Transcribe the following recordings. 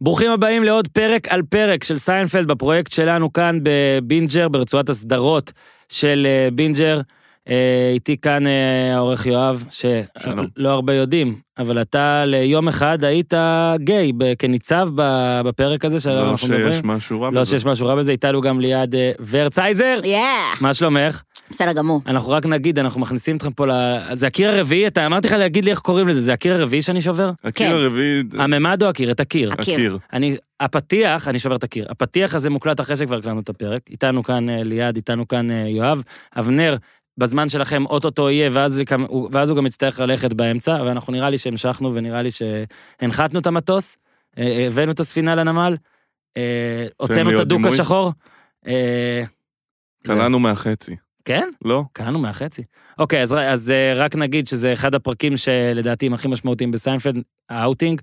ברוכים הבאים לעוד פרק על פרק של סיינפלד בפרויקט שלנו כאן בבינג'ר, ברצועת הסדרות של אה, בינג'ר. אה, איתי כאן אה, העורך יואב. שלא הרבה יודעים, אבל אתה ליום אחד היית גיי כניצב בפרק הזה שעליו לא אנחנו מדברים. שיש משהו רע לא בזה. שיש משהו רע בזה, איתנו גם ליד אה, ורצייזר. מה שלומך? בסדר גמור. אנחנו רק נגיד, אנחנו מכניסים אתכם פה ל... זה הקיר הרביעי, אתה אמרתי לך להגיד לי איך קוראים לזה, זה הקיר הרביעי שאני שובר? הקיר כן. הרביעי, הממד או הקיר? את הקיר. הקיר. אני, הפתיח, אני שובר את הקיר. הפתיח הזה מוקלט אחרי שכבר הקלטנו את הפרק. איתנו כאן ליעד, איתנו כאן יואב. אבנר, בזמן שלכם אוטוטו יהיה, ואז, ואז הוא גם יצטרך ללכת באמצע, ואנחנו נראה לי שהמשכנו ונראה לי שהנחתנו את המטוס, אה, אה, הבאנו את הספינה לנמל, אה, הוצאנו את הדוק. השחור. קלענו מהחצי. כן? לא? קראנו מהחצי. אוקיי, אז, אז רק נגיד שזה אחד הפרקים שלדעתי הם הכי משמעותיים בסיינפלד, האוטינג.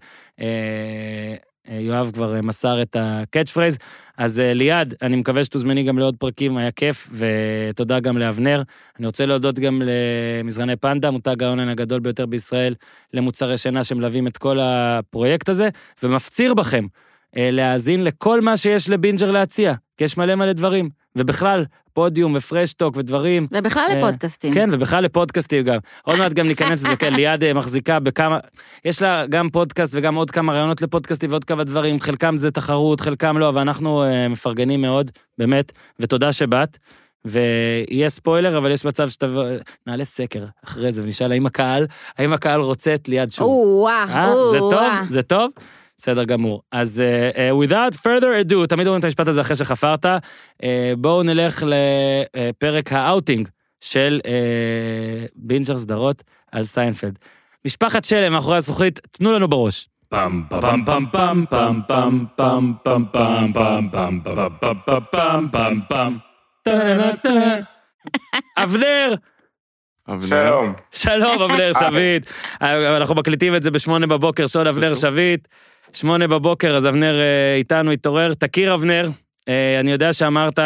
אה, יואב כבר אה, מסר את ה catch phrase. אז אה, ליעד, אני מקווה שתוזמני גם לעוד פרקים, היה כיף, ותודה גם לאבנר. אני רוצה להודות גם למזרני פנדה, מותג ההונן הגדול ביותר בישראל למוצרי שינה שמלווים את כל הפרויקט הזה, ומפציר בכם להאזין לכל מה שיש לבינג'ר להציע, כי יש מלא מלא דברים. ובכלל, פודיום ופרשטוק ודברים. ובכלל אה, לפודקאסטים. כן, ובכלל לפודקאסטים גם. עוד מעט גם ניכנס לזה, כן, ליעד אה, מחזיקה בכמה... יש לה גם פודקאסט וגם עוד כמה רעיונות לפודקאסטים ועוד כמה דברים, חלקם זה תחרות, חלקם לא, אבל אנחנו אה, מפרגנים מאוד, באמת, ותודה שבאת. ויהיה ספוילר, אבל יש מצב שתבוא... נעלה סקר אחרי זה ונשאל האם הקהל, האם הקהל רוצה את ליעד שוב. או-אה, אה, זה טוב? או-אה. זה טוב? בסדר גמור. אז uh, uh, without further ado, תמיד אומרים את המשפט הזה אחרי שחפרת, uh, בואו נלך לפרק האאוטינג של uh, בינג'ר סדרות על סיינפלד. משפחת שלם מאחורי הזכוכית, תנו לנו בראש. פעם פעם פעם פעם פעם פעם פעם פעם פעם פעם פעם פעם פעם פעם פעם פעם טה-נה-נה-נה. אבנר, אבנר. שלום. שלום, אבנר שביט. אנחנו מקליטים את זה בשמונה בבוקר, שעון אבנר שביט. שמונה בבוקר, אז אבנר אה, איתנו, התעורר. תכיר, אבנר. אה, אני יודע שאמרת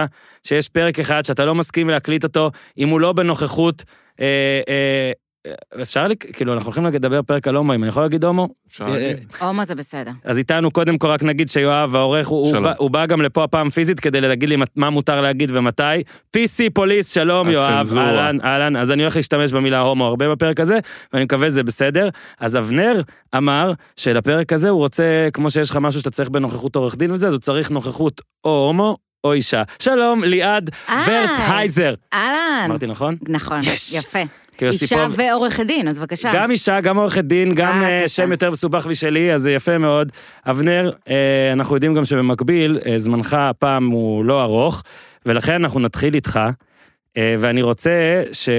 שיש פרק אחד שאתה לא מסכים להקליט אותו, אם הוא לא בנוכחות. אה, אפשר, לי- כאילו, אנחנו הולכים לדבר פרק על הומואים, אני יכול להגיד הומו? אפשר אה, להגיד. הומו זה בסדר. אז איתנו, קודם כל רק נגיד שיואב העורך, הוא. בא, הוא בא גם לפה הפעם פיזית כדי להגיד לי מה מותר להגיד ומתי. PC פוליס, שלום יואב. אהלן, אהלן. אז אני הולך להשתמש במילה הומו הרבה בפרק הזה, ואני מקווה שזה בסדר. אז אבנר אמר שלפרק הזה הוא רוצה, כמו שיש לך משהו שאתה צריך בנוכחות עורך דין וזה, אז הוא צריך נוכחות או הומו או אישה. שלום, ליעד אה. ורצהייזר. אהלן. אמרתי נכון? נכון, יש. יפה. יוסי אישה פה- ועורכת דין, אז בבקשה. גם אישה, גם עורכת דין, גם אה, אה, קטן. שם יותר מסובך משלי, אז זה יפה מאוד. אבנר, אה, אנחנו יודעים גם שבמקביל, אה, זמנך הפעם הוא לא ארוך, ולכן אנחנו נתחיל איתך, אה, ואני רוצה ש...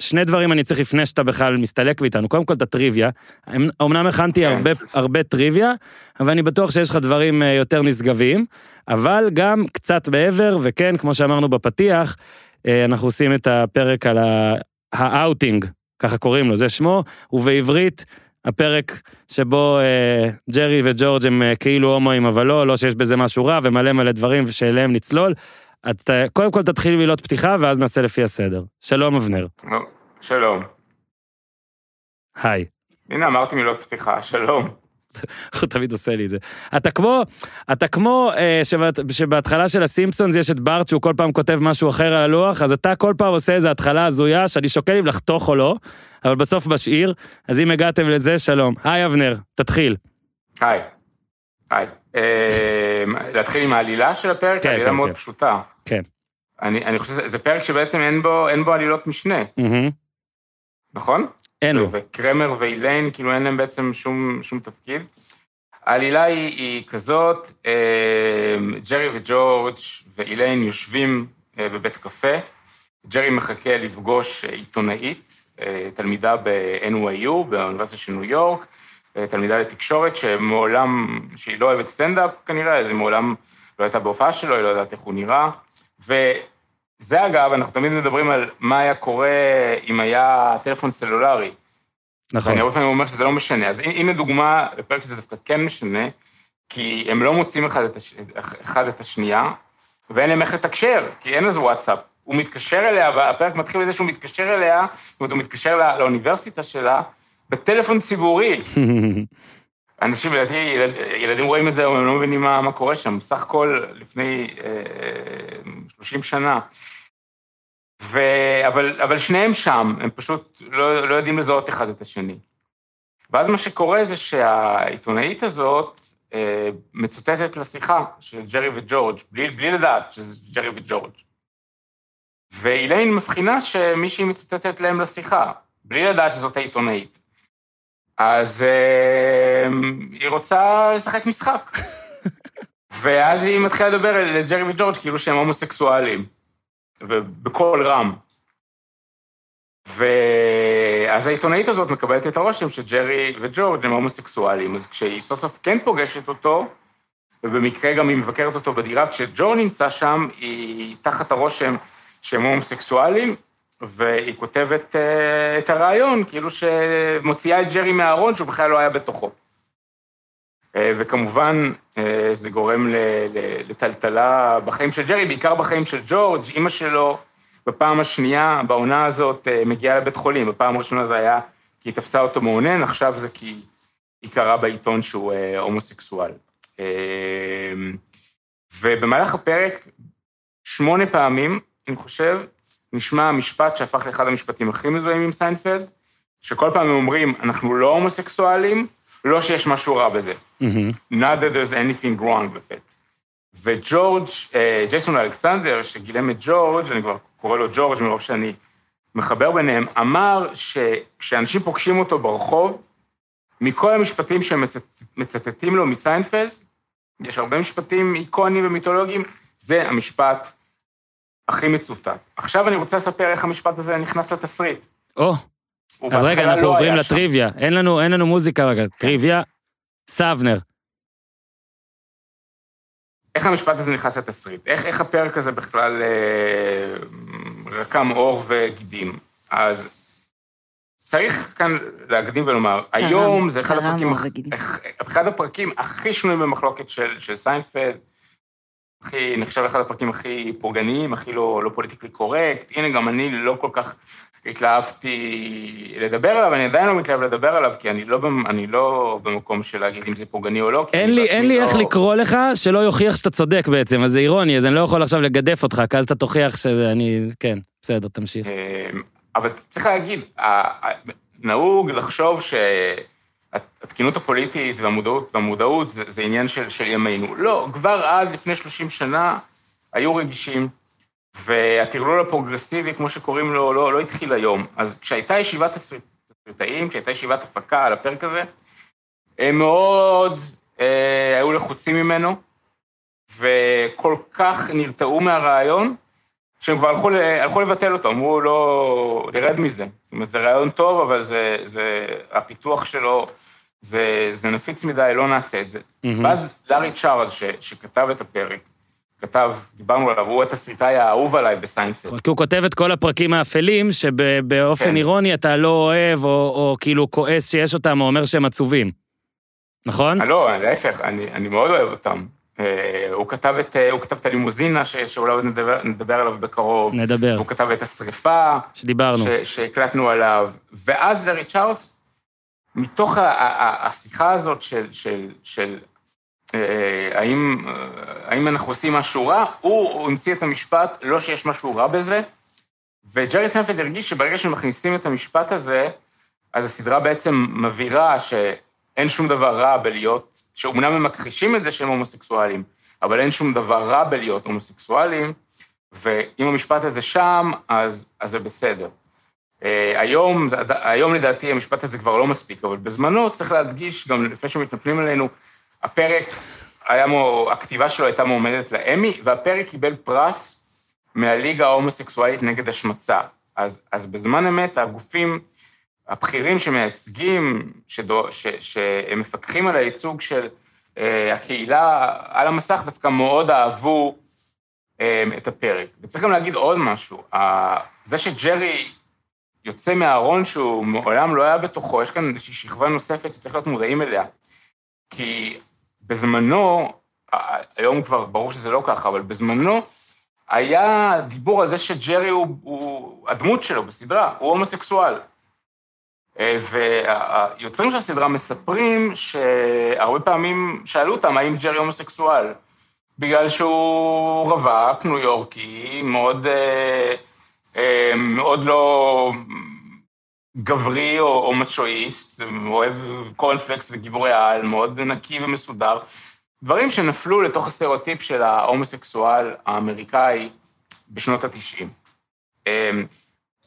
שני דברים אני צריך לפני שאתה בכלל מסתלק מאיתנו. קודם כל את הטריוויה. אמ- אמנם הכנתי הרבה, הרבה טריוויה, אבל אני בטוח שיש לך דברים אה, יותר נשגבים, אבל גם קצת מעבר, וכן, כמו שאמרנו בפתיח, אה, אנחנו עושים את הפרק על האאוטינג, ככה קוראים לו, זה שמו, ובעברית, הפרק שבו אה, ג'רי וג'ורג' הם אה, כאילו הומואים, אבל לא, לא שיש בזה משהו רע, ומלא מלא דברים שאליהם נצלול. את, אה, קודם כל תתחיל מילות פתיחה, ואז נעשה לפי הסדר. שלום, אבנר. שלום. היי. הנה אמרתי מילות פתיחה, שלום. הוא תמיד עושה לי את זה. אתה כמו, אתה כמו אה, שבת, שבהתחלה של הסימפסונס יש את בארט שהוא כל פעם כותב משהו אחר על הלוח, אז אתה כל פעם עושה איזו התחלה הזויה שאני שוקל אם לחתוך או לא, אבל בסוף משאיר, אז אם הגעתם לזה, שלום. היי אבנר, תתחיל. היי. היי. אה, להתחיל עם העלילה של הפרק? כן, עלילה כן, מאוד כן. פשוטה. כן. אני, אני חושב שזה פרק שבעצם אין בו, אין בו עלילות משנה, מהמם. נכון? אין לו. וקרמר ואיליין, כאילו אין להם בעצם שום, שום תפקיד. העלילה היא, היא כזאת, אה, ג'רי וג'ורג' ואיליין יושבים אה, בבית קפה, ג'רי מחכה לפגוש אה, עיתונאית, אה, תלמידה ב-NYU, באוניברסיטה של ניו יורק, תלמידה לתקשורת שמעולם, שהיא לא אוהבת סטנדאפ כנראה, אז היא מעולם לא הייתה בהופעה שלו, היא לא יודעת איך הוא נראה. וזה אגב, אנחנו תמיד מדברים על מה היה קורה אם היה טלפון סלולרי. נכון. אני הרבה פעמים אומר שזה לא משנה. אז הנה דוגמה לפרק שזה דווקא כן משנה, כי הם לא מוצאים אחד את, הש... אחד את השנייה, ואין להם איך לתקשר, כי אין לזה וואטסאפ. הוא מתקשר אליה, והפרק מתחיל בזה שהוא מתקשר אליה, זאת אומרת, הוא מתקשר לא, לאוניברסיטה שלה, בטלפון ציבורי. אנשים, לדעתי, ילד, ילדים רואים את זה, הם לא מבינים מה, מה קורה שם. בסך הכל, לפני אה, 30 שנה. ו... אבל, אבל שניהם שם, הם פשוט לא, לא יודעים לזהות אחד את השני. ואז מה שקורה זה שהעיתונאית הזאת אה, מצוטטת לשיחה של ג'רי וג'ורג', בלי, בלי לדעת שזה ג'רי וג'ורג'. ואיליין מבחינה שמישהי מצוטטת להם לשיחה, בלי לדעת שזאת העיתונאית. אז אה, היא רוצה לשחק משחק. ואז היא מתחילה לדבר לג'רי וג'ורג' כאילו שהם הומוסקסואלים, ובקול רם. ואז העיתונאית הזאת מקבלת את הרושם שג'רי וג'ורג' הם הומוסקסואלים, אז כשהיא סוף סוף כן פוגשת אותו, ובמקרה גם היא מבקרת אותו בדירה, כשג'ו נמצא שם, היא תחת הרושם שהם הומוסקסואלים, והיא כותבת uh, את הרעיון, כאילו שמוציאה את ג'רי מהארון, שהוא בכלל לא היה בתוכו. Uh, וכמובן, uh, זה גורם לטלטלה בחיים של ג'רי, בעיקר בחיים של ג'ורג', אימא שלו, בפעם השנייה, בעונה הזאת, מגיעה לבית חולים. בפעם הראשונה זה היה כי היא תפסה אותו מאונן, עכשיו זה כי היא קראה בעיתון שהוא הומוסקסואל. ובמהלך הפרק, שמונה פעמים, אני חושב, נשמע המשפט שהפך לאחד המשפטים הכי מזוהים עם סיינפלד, שכל פעם הם אומרים, אנחנו לא הומוסקסואלים, לא שיש משהו רע בזה. Mm-hmm. Not that there's anything wrong with it. וג'ורג', אה, ג'ייסון אלכסנדר, שגילם את ג'ורג', אני כבר קורא לו ג'ורג' מרוב שאני מחבר ביניהם, אמר שכשאנשים פוגשים אותו ברחוב, מכל המשפטים שהם מצט, מצטטים לו מסיינפלד, יש הרבה משפטים איקונים ומיתולוגיים, זה המשפט הכי מצוטט. עכשיו אני רוצה לספר איך המשפט הזה נכנס לתסריט. או, אז רגע, אנחנו לא עוברים. לטריוויה. אין לנו, אין לנו מוזיקה רגע, טריוויה. סבנר. איך המשפט הזה נכנס לתסריט? איך, איך הפרק הזה בכלל אה, רקם עור וגידים? אז צריך כאן להקדים ולומר, קרם, היום זה אחד הפרקים. הכ- אחד הפרקים הכי שנויים במחלוקת של, של סיינפלד, הכי, נחשב אחד הפרקים הכי פוגעניים, הכי לא, לא politically correct. הנה, גם אני לא כל כך התלהבתי לדבר עליו, אני עדיין לא מתלהב לדבר עליו, כי אני לא, אני לא במקום של להגיד אם זה פוגעני או לא. אין לי, אין לי לא- איך לקרוא לך שלא יוכיח שאתה צודק בעצם, אז זה אירוני, אז אני לא יכול עכשיו לגדף אותך, כי אז אתה תוכיח שאני... כן, בסדר, תמשיך. אמ, אבל צריך להגיד, נהוג לחשוב שהתקינות הפוליטית והמודעות, והמודעות זה, זה עניין של, של ימינו. לא, כבר אז, לפני 30 שנה, היו רגישים, והטרלול הפרוגרסיבי, כמו שקוראים לו, לא, לא התחיל היום. אז כשהייתה ישיבת תסריטאים, כשהייתה ישיבת הפקה על הפרק הזה, הם מאוד אה, היו לחוצים ממנו, וכל כך נרתעו מהרעיון, שהם כבר הלכו, הלכו לבטל אותו, אמרו לא, נרד מזה. זאת אומרת, זה רעיון טוב, אבל זה, זה, הפיתוח שלו, זה, זה נפיץ מדי, לא נעשה את זה. מהמם. ואז לארי צ'ארלס, ש, שכתב את הפרק, כתב, דיברנו עליו, הוא התסריטאי האהוב עליי בסיינפלד. כי הוא כותב את כל הפרקים האפלים, שבאופן כן. אירוני אתה לא אוהב, או, או כאילו כועס שיש אותם, או אומר שהם עצובים. נכון? אה, לא, להפך, אני, אני מאוד אוהב אותם. אה, הוא כתב את, אה, הוא כתב את הלימוזינה, ש, שאולי נדבר, נדבר עליו בקרוב. נדבר, הוא כתב את השריפה, שדיברנו. ש- שהקלטנו עליו. ואז לארי צ'ארלס, מתוך ה- ה- ה- השיחה הזאת של, של, של אה, האם, אה, האם אנחנו עושים משהו רע, הוא, הוא המציא את המשפט, לא שיש משהו רע בזה, וג'רי סיינפלד הרגיש שברגע שמכניסים את המשפט הזה, אז הסדרה בעצם מבהירה שאין שום דבר רע בלהיות, שאומנם הם מכחישים את זה שהם הומוסקסואלים, אבל אין שום דבר רע בלהיות הומוסקסואלים, ואם המשפט הזה שם, אז, אז זה בסדר. אה, היום, היום לדעתי המשפט הזה כבר לא מספיק, אבל בזמנו צריך להדגיש, גם לפני שמתנפלים עלינו, הפרק, היה מו, הכתיבה שלו הייתה מועמדת לאמי, והפרק קיבל פרס מהליגה ההומוסקסואלית נגד השמצה. אז, אז בזמן אמת, הגופים הבכירים שמייצגים, שדו, ש, שהם מפקחים על הייצוג של אה, הקהילה על המסך, דווקא מאוד אהבו אה, את הפרק. וצריך גם להגיד עוד משהו, ה- זה שג'רי יוצא מהארון שהוא מעולם לא היה בתוכו, יש כאן איזושהי שכבה נוספת שצריך להיות מודעים אליה. כי בזמנו, היום כבר ברור שזה לא ככה, אבל בזמנו היה דיבור על זה שג'רי הוא, הוא הדמות שלו בסדרה, הוא הומוסקסואל. אה, והיוצרים של הסדרה מספרים שהרבה פעמים שאלו אותם האם ג'רי הומוסקסואל, בגלל שהוא רווק, ניו יורקי, מאוד, אה, אה, מאוד לא גברי או, או מצ'ואיסט, אוהב קורנפלקס וגיבורי על, מאוד נקי ומסודר. דברים שנפלו לתוך הסטריאוטיפ של ההומוסקסואל האמריקאי בשנות ה-90.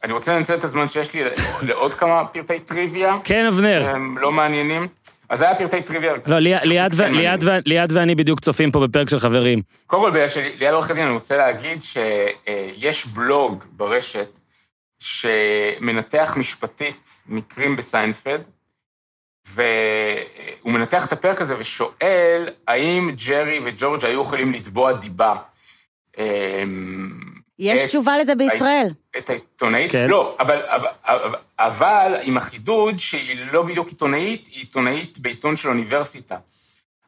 אני רוצה לנצל את הזמן שיש לי לעוד כמה פרטי טריוויה. כן, אבנר. הם לא מעניינים. אז זה היה פרטי טריוויה. לא, לי- ליעד ואני בדיוק צופים פה בפרק של חברים. קודם כל, בגלל שליד עורך הדין אני רוצה להגיד שיש בלוג ברשת שמנתח משפטית מקרים בסיינפלד, והוא מנתח את הפרק הזה ושואל האם ג'רי וג'ורג' היו יכולים לתבוע דיבה. אמ, יש את- תשובה לזה בישראל. את העיתונאית? כן. לא, אבל, אבל, אבל, אבל עם החידוד שהיא לא בדיוק עיתונאית, היא עיתונאית בעיתון של אוניברסיטה.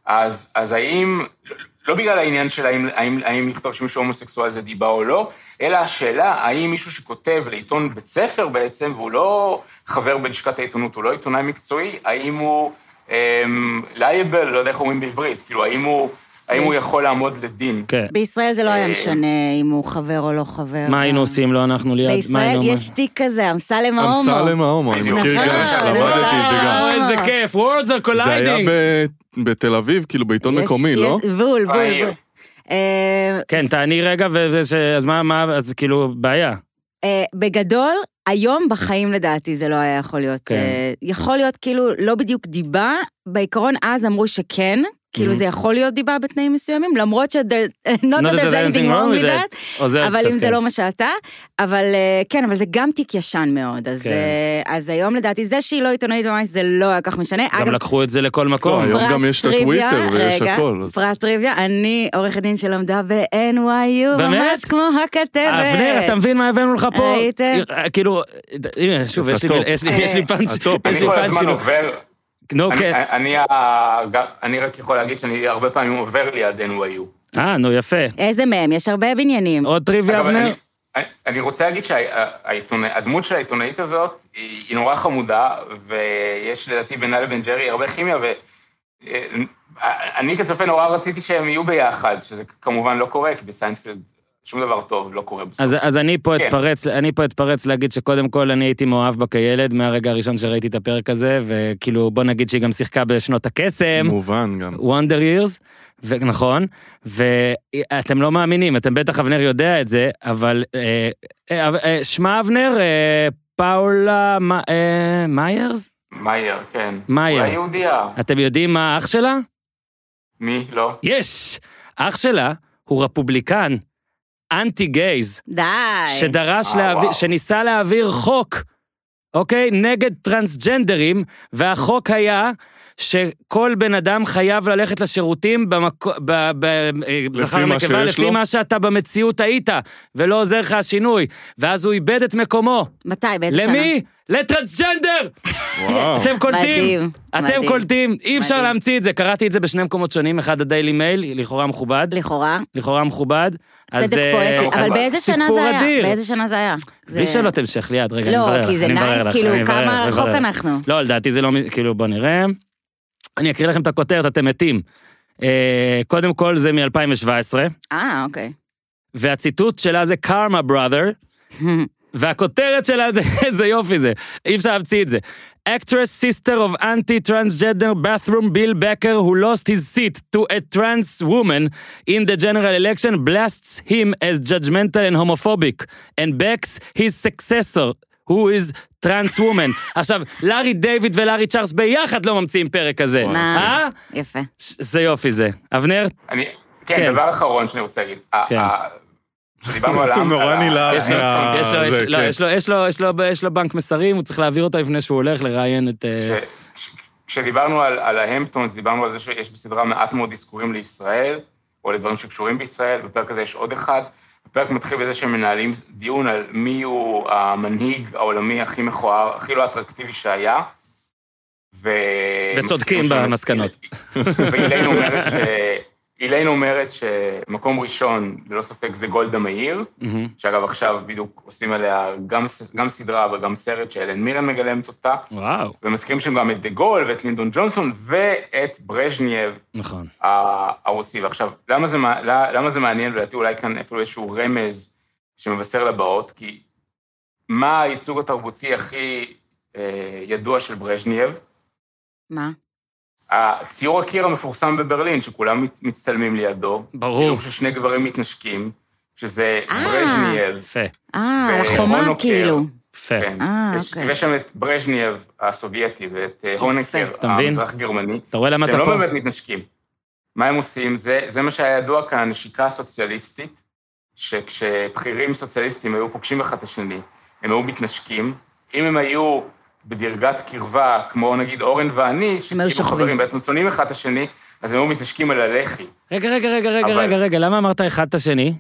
אז, אז האם, לא, לא בגלל העניין של האם, האם, האם לכתוב שמישהו הומוסקסואל זה דיבה או לא, אלא השאלה האם מישהו שכותב לעיתון בית ספר בעצם, והוא לא חבר בלשכת העיתונות, הוא לא עיתונאי מקצועי, האם הוא לייבל, לא יודע איך אומרים בעברית, כאילו, האם הוא, האם הוא יכול לעמוד לדין? כן. בישראל זה לא היה אה, משנה אם הוא חבר או לא חבר. מה היינו עושים לו אנחנו ליעד? מה בישראל יש תיק כזה, אמסלם ההומו. אמסלם ההומו, אני. מכיר נכון, גם, למדתי את זה גם. או, איזה כיף, worlds are זה היה colliding. ב- בתל אביב, כאילו בעיתון מקומי, לא? בול, בול. אה, כן, תעני רגע. אז מה, מה, אז כאילו, בעיה. אה, בגדול, היום בחיים לדעתי זה לא היה יכול להיות. כן. אה, יכול להיות כאילו לא בדיוק דיבה, בעיקרון אז אמרו שכן, כאילו Mhm. זה יכול להיות דיבה בתנאים מסוימים, למרות ש... not that that there's anything wrong with that, עוזר אבל קצת, אם זה כן. לא מה שאתה, אבל אה, כן, אבל זה גם תיק ישן מאוד, אז, כן. אה, אז היום לדעתי, זה שהיא לא עיתונאית ממש זה לא היה כך משנה. גם אגב, לקחו את זה לכל לא, מקום. היום פרט גם יש את טריוויה, הטוויטר ויש רגע, הכל. אז- פרט טריוויה, אני עורכת דין שלמדה ב-NYU, באמת? ממש כמו הכתבת. אבנר, אתה מבין מה הבאנו לך פה? הייתם? כאילו, הנה, שוב, אתה יש לי- טופ. יש לי- יש לי פאנץ', הטופ. יש אני לי כל פאנץ', הזמן כאילו, עובר, נו, כן. אני, אני רק יכול להגיד שאני הרבה פעמים עובר ליד NYU. אה, נו, יפה. איזה מהם? יש הרבה בניינים. עוד טריוויה, אגב, אבנר? אני, אני, אני רוצה להגיד שהדמות של העיתונאית הזאת היא, היא נורא חמודה, ויש לדעתי בינה לבין ג'רי הרבה כימיה, ואני כצופה נורא רציתי שהם יהיו ביחד, שזה כמובן לא קורה, כי בסיינפלד שום דבר טוב לא קורה בסוף. אז, אז אני פה כן. אתפרץ, אני פה אתפרץ להגיד שקודם כל אני הייתי מאוהב בה כילד מהרגע הראשון שראיתי את הפרק הזה, וכאילו בוא נגיד שהיא גם שיחקה בשנות הקסם, מובן גם. וונדר ירס, ונכון, ואתם לא מאמינים, אתם בטח אבנר יודע את זה, אבל אה, אה, אה, שמה אבנר, אה, פאולה מ- אה, מיירס? מאייר, כן. מאייר. אולי יהודייה. אתם יודעים מה האח שלה? מי? לא. יש! אח שלה הוא רפובליקן, אנטי גייז. די. שדרש אה, להעביר, וואו. שניסה להעביר חוק, אוקיי? נגד טרנסג'נדרים, והחוק היה שכל בן אדם חייב ללכת לשירותים במקו... ב... ב... אה, זכר מה נקבה, לפי לו? מה שאתה במציאות היית, ולא עוזר לך השינוי. ואז הוא איבד את מקומו. מתי? באיזה שנה? למי? לטרנסג'נדר! אתם קולטים? מדהים, אתם. קולטים? אי אפשר. להמציא את זה. קראתי את זה בשני מקומות שונים, אחד הדיילי מייל, לכאורה מכובד. לכאורה. לכאורה מכובד. צדק אה, פואטי. אבל באיזה שנה זה היה? אדיר. באיזה שנה זה היה? בלי שאלות המשך, ליד, רגע, אני לא, מברר לך, כי זה אני מברר נייק, לך, כאילו, כמה רחוק. אנחנו. לא, לדעתי זה לא, כאילו, בוא נראה. אני אקריא לכם את הכותרת, אתם מתים. אה, קודם כל, זה מ-2017, אה, אוקיי. והציטוט שלה זה karma brother, והכותרת שלה, איזה יופי זה, אי אפשר להמציא את זה. Actress sister of anti-transgender bathroom Bill Becker who lost his seat to a trans woman in the general election blasts him as judgmental and homophobic and backs his successor who is trans woman. עכשיו, לארי דיוויד ולארי צ'ארלס ביחד לא ממציאים פרק כזה. אה? יפה. זה יופי זה. אבנר? אני, כן, כן. דבר אחרון שאני רוצה להגיד. כשדיברנו על... הוא העם- נורא על ה- נלהב יש לו, מה- יש לו, יש זה. יש לו, יש לו, יש לו, יש לו בנק מסרים, הוא צריך להעביר אותה לפני שהוא הולך לראיין את... אה, כש- כש- כשדיברנו על, ההמפטונס, דיברנו על זה שיש בסדרה מעט מאוד אזכורים לישראל, או לדברים שקשורים בישראל, בפרק הזה יש עוד אחד. הפרק מתחיל בזה שהם מנהלים דיון על מי הוא המנהיג העולמי הכי מכוער, הכי לא אטרקטיבי שהיה. ו... וצודקים במסקנות. ואיליין אומרת ש... איליין אומרת שמקום ראשון, ללא ספק, זה גולדה מאיר, מהמם. שאגב, עכשיו בדיוק עושים עליה גם, גם סדרה וגם סרט שהלן מירן מגלמת אותה, וואו, ומזכירים שם גם את דה גול ואת לינדון ג'ונסון ואת ברז'נייב נכון. הרוסי. ועכשיו, למה זה, למה זה מעניין, ולדעתי אולי כאן אפילו איזשהו רמז שמבשר לבאות, כי מה הייצוג התרבותי הכי אה, ידוע של ברז'נייב? מה? הציור הקיר המפורסם בברלין, שכולם מצטלמים לידו. ברור. צילום של שני גברים מתנשקים, שזה אה. ברז'נייב. יפה, אה, על. החומה כאילו. יפה. כן. אה, יש- אוקיי. ויש שם את ברז'נייב הסובייטי ואת אה, הונקר? המזרח גרמני, אתה רואה למה אתה שהם לא פה? באמת מתנשקים. מה הם עושים? זה, זה מה שהיה ידוע כאן, נשיקה סוציאליסטית, שכשבכירים סוציאליסטים היו פוגשים אחד את השני, הם היו מתנשקים. אם הם היו בדרגת קרבה, כמו נגיד אורן ואני, שכאילו. חברים בעצם שונאים אחד את השני, אז הם היו מתנשקים על הלחי. רגע, רגע, רגע, רגע, אבל- רגע, רגע, למה אמרת אחד את השני?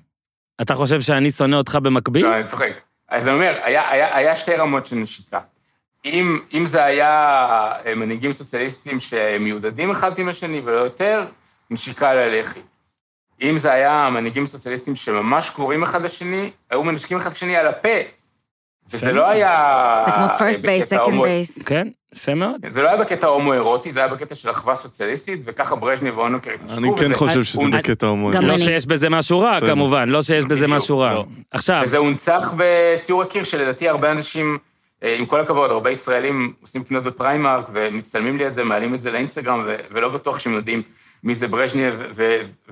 אתה חושב שאני שונא אותך במקביל? לא, אני צוחק. אז אני אומר, היה, היה, היה שתי רמות של נשיקה. אם, אם זה היה אה, מנהיגים סוציאליסטים שמיודדים אחד עם השני ולא יותר, נשיקה על הלחי. אם זה היה מנהיגים סוציאליסטים שממש קרובים אחד לשני, היו מנשקים אחד לשני על הפה. וזה לא היה... זה כמו אה, first base, בקטע second base. כן, יפה מאוד. זה לא היה בקטע הומואירוטי, זה היה בקטע של אחווה סוציאליסטית, וככה ברז'ניב והונוקר התנשקו. אני כן חושב שזה בקטע הומואי. גם לא. שיש בזה משהו רע. כמובן, לא שיש בזה משהו רע. לא. עכשיו, וזה הונצח בציור הקיר, שלדעתי הרבה אנשים, אה, עם כל הכבוד, הרבה ישראלים עושים קניות בפריימרק ומצטלמים לי את זה, מעלים את זה לאינסטגרם, ולא בטוח שהם יודעים מי זה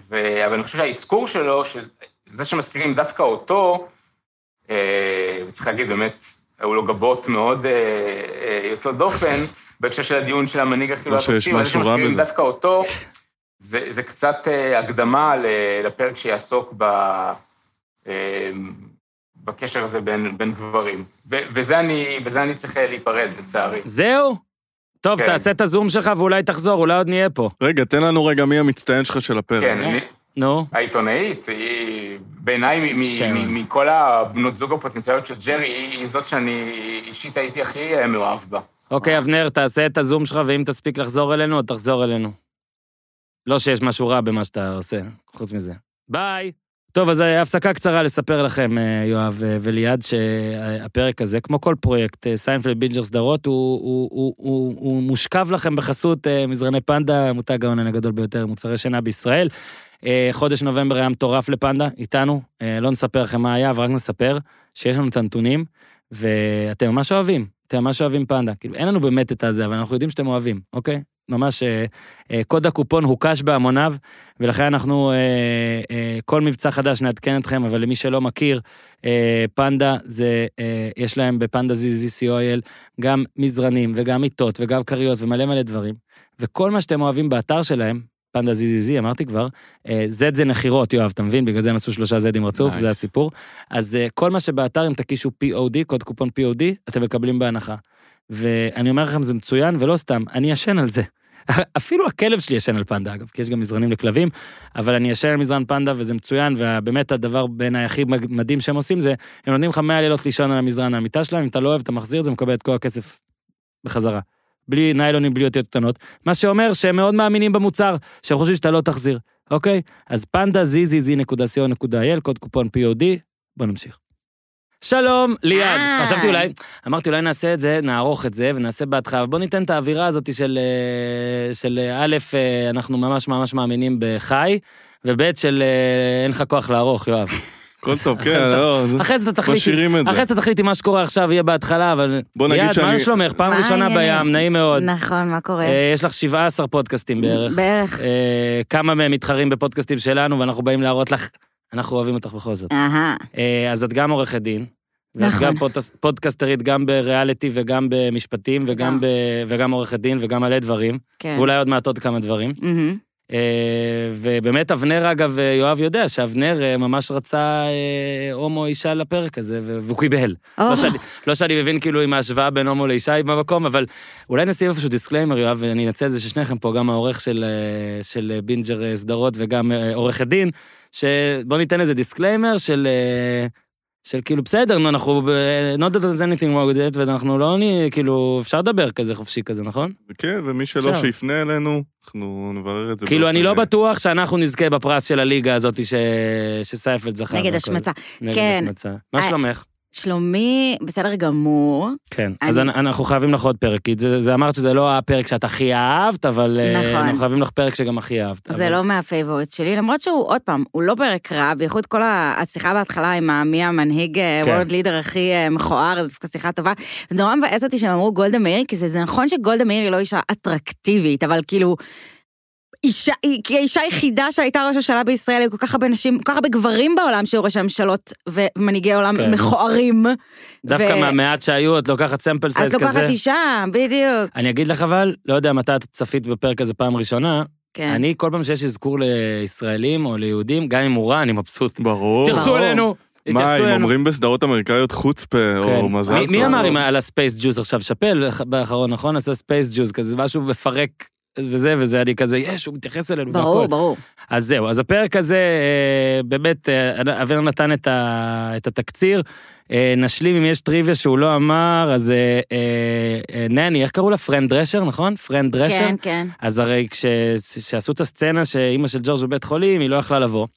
ו- אבל אני חושב שהאזכור שלו, של זה שמזכירים דווקא אותו, אה, וצריך להגיד, באמת, היו לו גבות מאוד אה, אה, יוצאות דופן, בהקשר של הדיון של המנהיג זה משהו רע שמזכירים. דווקא אותו, זה, זה קצת אה, הקדמה ל- לפרק שיעסוק ב... אה, בקשר הזה בין, בין גברים. ו- וזה אני, בזה אני צריך אה, להיפרד, לצערי. זהו? טוב, כן. תעשה את הזום שלך ואולי תחזור, אולי עוד נהיה פה. רגע, תן לנו רגע מי המצטיין שלך של הפרק. כן, אני, נו, העיתונאית, היא בעיניי, מכל הבנות זוג הפוטנציאליות של ג'רי, היא זאת שאני אישית הייתי הכי אה, מאוהב בה. אוקיי, אבנר, תעשה את הזום שלך, ואם תספיק לחזור אלינו, אז תחזור אלינו. לא שיש משהו רע במה שאתה עושה, חוץ מזה. ביי. טוב, אז אה, הפסקה קצרה לספר לכם, אה, יואב וליעד, שהפרק הזה, כמו כל פרויקט, סיינפלד בינג'ר סדרות, הוא, הוא, הוא, הוא, הוא מושכב לכם בחסות מזרני פנדה, מותג האונליין הגדול ביותר, מוצרי שינה בישראל. אה, חודש נובמבר היה מטורף לפנדה, איתנו. אה, לא נספר לכם מה היה, אבל רק נספר שיש לנו את הנתונים, ואתם ממש אוהבים, אתם ממש אוהבים פנדה. כאילו, אין לנו באמת את הזה, אבל אנחנו יודעים שאתם אוהבים, אוקיי? ממש אה, קוד הקופון הוקש בהמוניו, ולכן אנחנו, כל מבצע חדש נעדכן אתכם, אבל למי שלא מכיר, פנדה זה, יש להם בפנדה ZZCOIL גם מזרנים וגם מיטות וגם כריות ומלא מלא דברים, וכל מה שאתם אוהבים באתר שלהם, פנדה ZZZ, אמרתי כבר, אה, Z זה נחירות, יואב, אתה מבין? בגלל זה הם עשו שלושה Zים רצוף, Nice. זה הסיפור. אז אה, כל מה שבאתר, אם תקישו POD, קוד קופון POD, אתם מקבלים בהנחה. ואני אומר לכם, זה מצוין, ולא סתם, אני ישן על זה. אפילו הכלב שלי ישן על פנדה, אגב, כי יש גם מזרנים לכלבים, אבל אני ישן על מזרן פנדה וזה מצוין, ובאמת הדבר בעיניי הכי מדהים שהם עושים זה, הם נותנים לך 100 לילות לישון על המזרן המיטה שלהם, אם אתה לא אוהב, אתה מחזיר את זה, מקבל את כל הכסף בחזרה. בלי ניילונים, בלי אותיות קטנות, מה שאומר שהם מאוד מאמינים במוצר, שהם חושבים שאתה לא תחזיר, אוקיי? אז פנדה zzz.co.il, קוד קופון POD, בוא נמשיך. שלום, ליעד. אה. חשבתי אולי, אמרתי אולי נעשה את זה, נערוך את זה ונעשה בהתחלה, בוא ניתן את האווירה הזאת של, אה, של אה, א', אנחנו ממש ממש מאמינים בחי, וב', של אין לך כוח לערוך, יואב. הכל טוב, כן, לא, אחרי זה אתה תחליט, משאירים את זה. אחרי זה אתה תחליט אם מה שקורה עכשיו יהיה בהתחלה, אבל... בוא נגיד ליעד, מה שאני- שלומך? פעם ראשונה? בים, נעים מאוד. נכון, מה קורה? אה, יש לך 17 פודקאסטים בערך. בערך. אה, כמה מהם מתחרים בפודקאסטים שלנו, ואנחנו באים להראות לך, אנחנו אוהבים אותך בכל זאת. אהה. אה, אז את גם עורכת דין. ואת נכון. גם פודקס- פודקסטרית, גם בריאליטי וגם במשפטים. ב, וגם עורכת דין, וגם מלא דברים, כן. ואולי עוד מעט עוד כמה דברים. אה, ובאמת, אבנר, אגב, אה, יואב יודע שאבנר אה, ממש רצה הומו או אישה לפרק הזה, והוא קיבל. או, לא שאני- לא שאני מבין כאילו עם ההשוואה בין הומו לאישה היא במקום, אבל אולי נשים איפשהו דיסקליימר, יואב, ואני אנצל את זה ששניכם פה, גם העורך של, של בינג'ר סדרות וגם עורכת דין, שבוא ניתן איזה דיסקליימר של... של כאילו, בסדר, נו, אנחנו ב... not that there's anything wrong with it, ואנחנו לא, נהיה, כאילו, אפשר לדבר כזה חופשי כזה, נכון? כן, ומי שלא אפשר. שיפנה אלינו, אנחנו נברר את זה. כאילו, אני לא בטוח שאנחנו נזכה בפרס של הליגה הזאת ש... שסיינפלד זכה. נגד. השמצה. נגד כן. השמצה. מה אה, שלומך? שלומי, בסדר גמור. כן. אני- אז אנ- אנחנו חייבים לך עוד פרק, כי זה, זה אמרת שזה לא הפרק שאת הכי אהבת, אבל אה, נכון. אנחנו חייבים לך פרק שגם הכי אהבת. זה אבל- לא מה favorite שלי, למרות שהוא, עוד פעם, הוא לא פרק רע, בייחוד כל השיחה בהתחלה עם מי המנהיג כן. world leader הכי אה, מכוער, זו דווקא שיחה טובה. זה נורא מבאס אותי שהם אמרו גולדה מאיר, כי זה זה נכון שגולדה מאיר היא לא אישה אטרקטיבית, אבל כאילו... אישה, היא, כי האישה היחידה שהייתה ראש ממשלה בישראל, היו כל כך הרבה נשים, כל כך הרבה גברים בעולם שהיו ראשי ממשלות ומנהיגי עולם כן. מכוערים. דווקא ו- מהמעט שהיו, את לוקחת סמפל את סייז כזה. לוקחת אישה, בדיוק. אני אגיד לך אבל, לא יודע מתי את צפית בפרק הזה פעם ראשונה, כן. אני, כל פעם שיש אזכור לישראלים או ליהודים, גם אם הוא רע, אני מבסוט. ברור. תתייחסו ברור. אלינו, מה, אם אלינו. אומרים בסדרות אמריקאיות חוצפה, כן. או מזל מי- טוב? מי אמר על ה space Jews עכשיו? שאפל באחרון, נכון? עשה space Jews, כזה משהו מפרק וזה וזה, אני כזה, יש, הוא מתייחס אלינו ברור, והכל. ברור. אז זהו, אז הפרק הזה, אה, באמת, אה, אבנר נתן את, ה, את התקציר. אה, נשלים אם יש טריוויה שהוא לא אמר, אז נני, איך קראו לה? פרן דרשר, נכון? פרן דרשר? כן, כן. אז הרי כש- כשעשו את הסצנה שאימא של ג'ורג' בבית חולים, היא לא יכלה לבוא.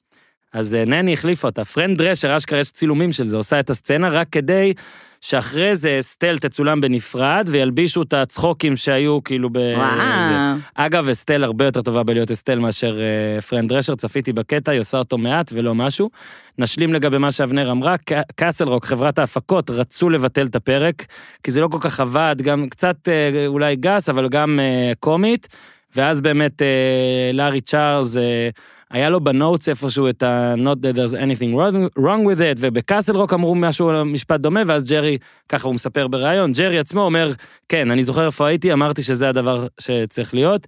אז אה, נני החליפה אותה. פרן דרשר, אשכרה יש צילומים של זה, עושה את הסצנה רק כדי שאחרי זה אסטל תצולם בנפרד וילבישו את הצחוקים שהיו כאילו ב... וואו. אגב, אסטל הרבה יותר טובה בלהיות אסטל מאשר אה, פרן דרשר, צפיתי בקטע, היא עושה אותו מעט ולא משהו. נשלים לגבי מה שאבנר אמרה, ק- קאסל רוק, חברת ההפקות, רצו לבטל את הפרק, כי זה לא כל כך עבד, גם קצת אה, אולי גס, אבל גם אה, קומית. ואז באמת אה, לארי צ'ארלס, אה, היה לו ב notes איפשהו את ה-not that there's anything wrong, wrong with it, ובקאסל רוק אמרו משהו, משפט דומה, ואז ג'רי, ככה הוא מספר בריאיון, ג'רי עצמו אומר, כן, אני זוכר איפה הייתי, אמרתי שזה הדבר שצריך להיות.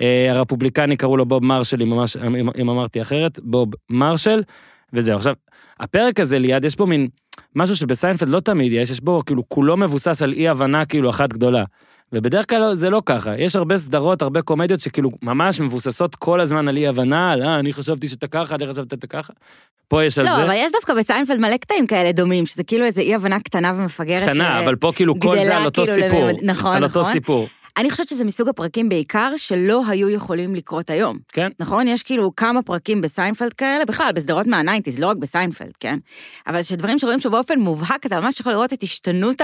אה, הרפובליקני קראו לו בוב מרשל, אם, ממש, אם, אם אמרתי אחרת, בוב מרשל, וזהו. עכשיו, הפרק הזה ליעד, יש פה מין משהו שבסיינפלד לא תמיד יש, יש בו כאילו כולו מבוסס על אי הבנה כאילו אחת גדולה. ובדרך כלל זה לא ככה, יש הרבה סדרות, הרבה קומדיות שכאילו ממש מבוססות כל הזמן על אי הבנה, על אה, אני חשבתי שאתה ככה, אני חשבתי שאתה ככה. פה יש על לא, זה. אבל יש דווקא בסיינפלד מלא קטעים כאלה דומים, שזה כאילו איזו אי הבנה קטנה ומפגרת. קטנה, ש- אבל פה כאילו כל זה על אותו כאילו סיפור. לממד- נכון, על אותו נכון. סיפור, אני חושבת שזה מסוג הפרקים בעיקר שלא היו יכולים לקרות היום. כן? נכון? יש כאילו כמה פרקים בסיינפלד כאלה, בכלל, בסדרות מה nineties, לא רק בסיינפלד, כן? אבל שדברים שרואים שבאופן מובהק, אתה ממש יכול לראות את השתנות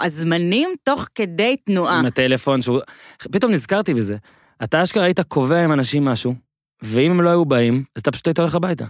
הזמנים תוך כדי תנועה. עם הטלפון שהוא... פתאום נזכרתי בזה. אתה אשכרה היית קובע עם אנשים משהו, ואם הם לא היו באים, אז אתה פשוט היית הולך הביתה.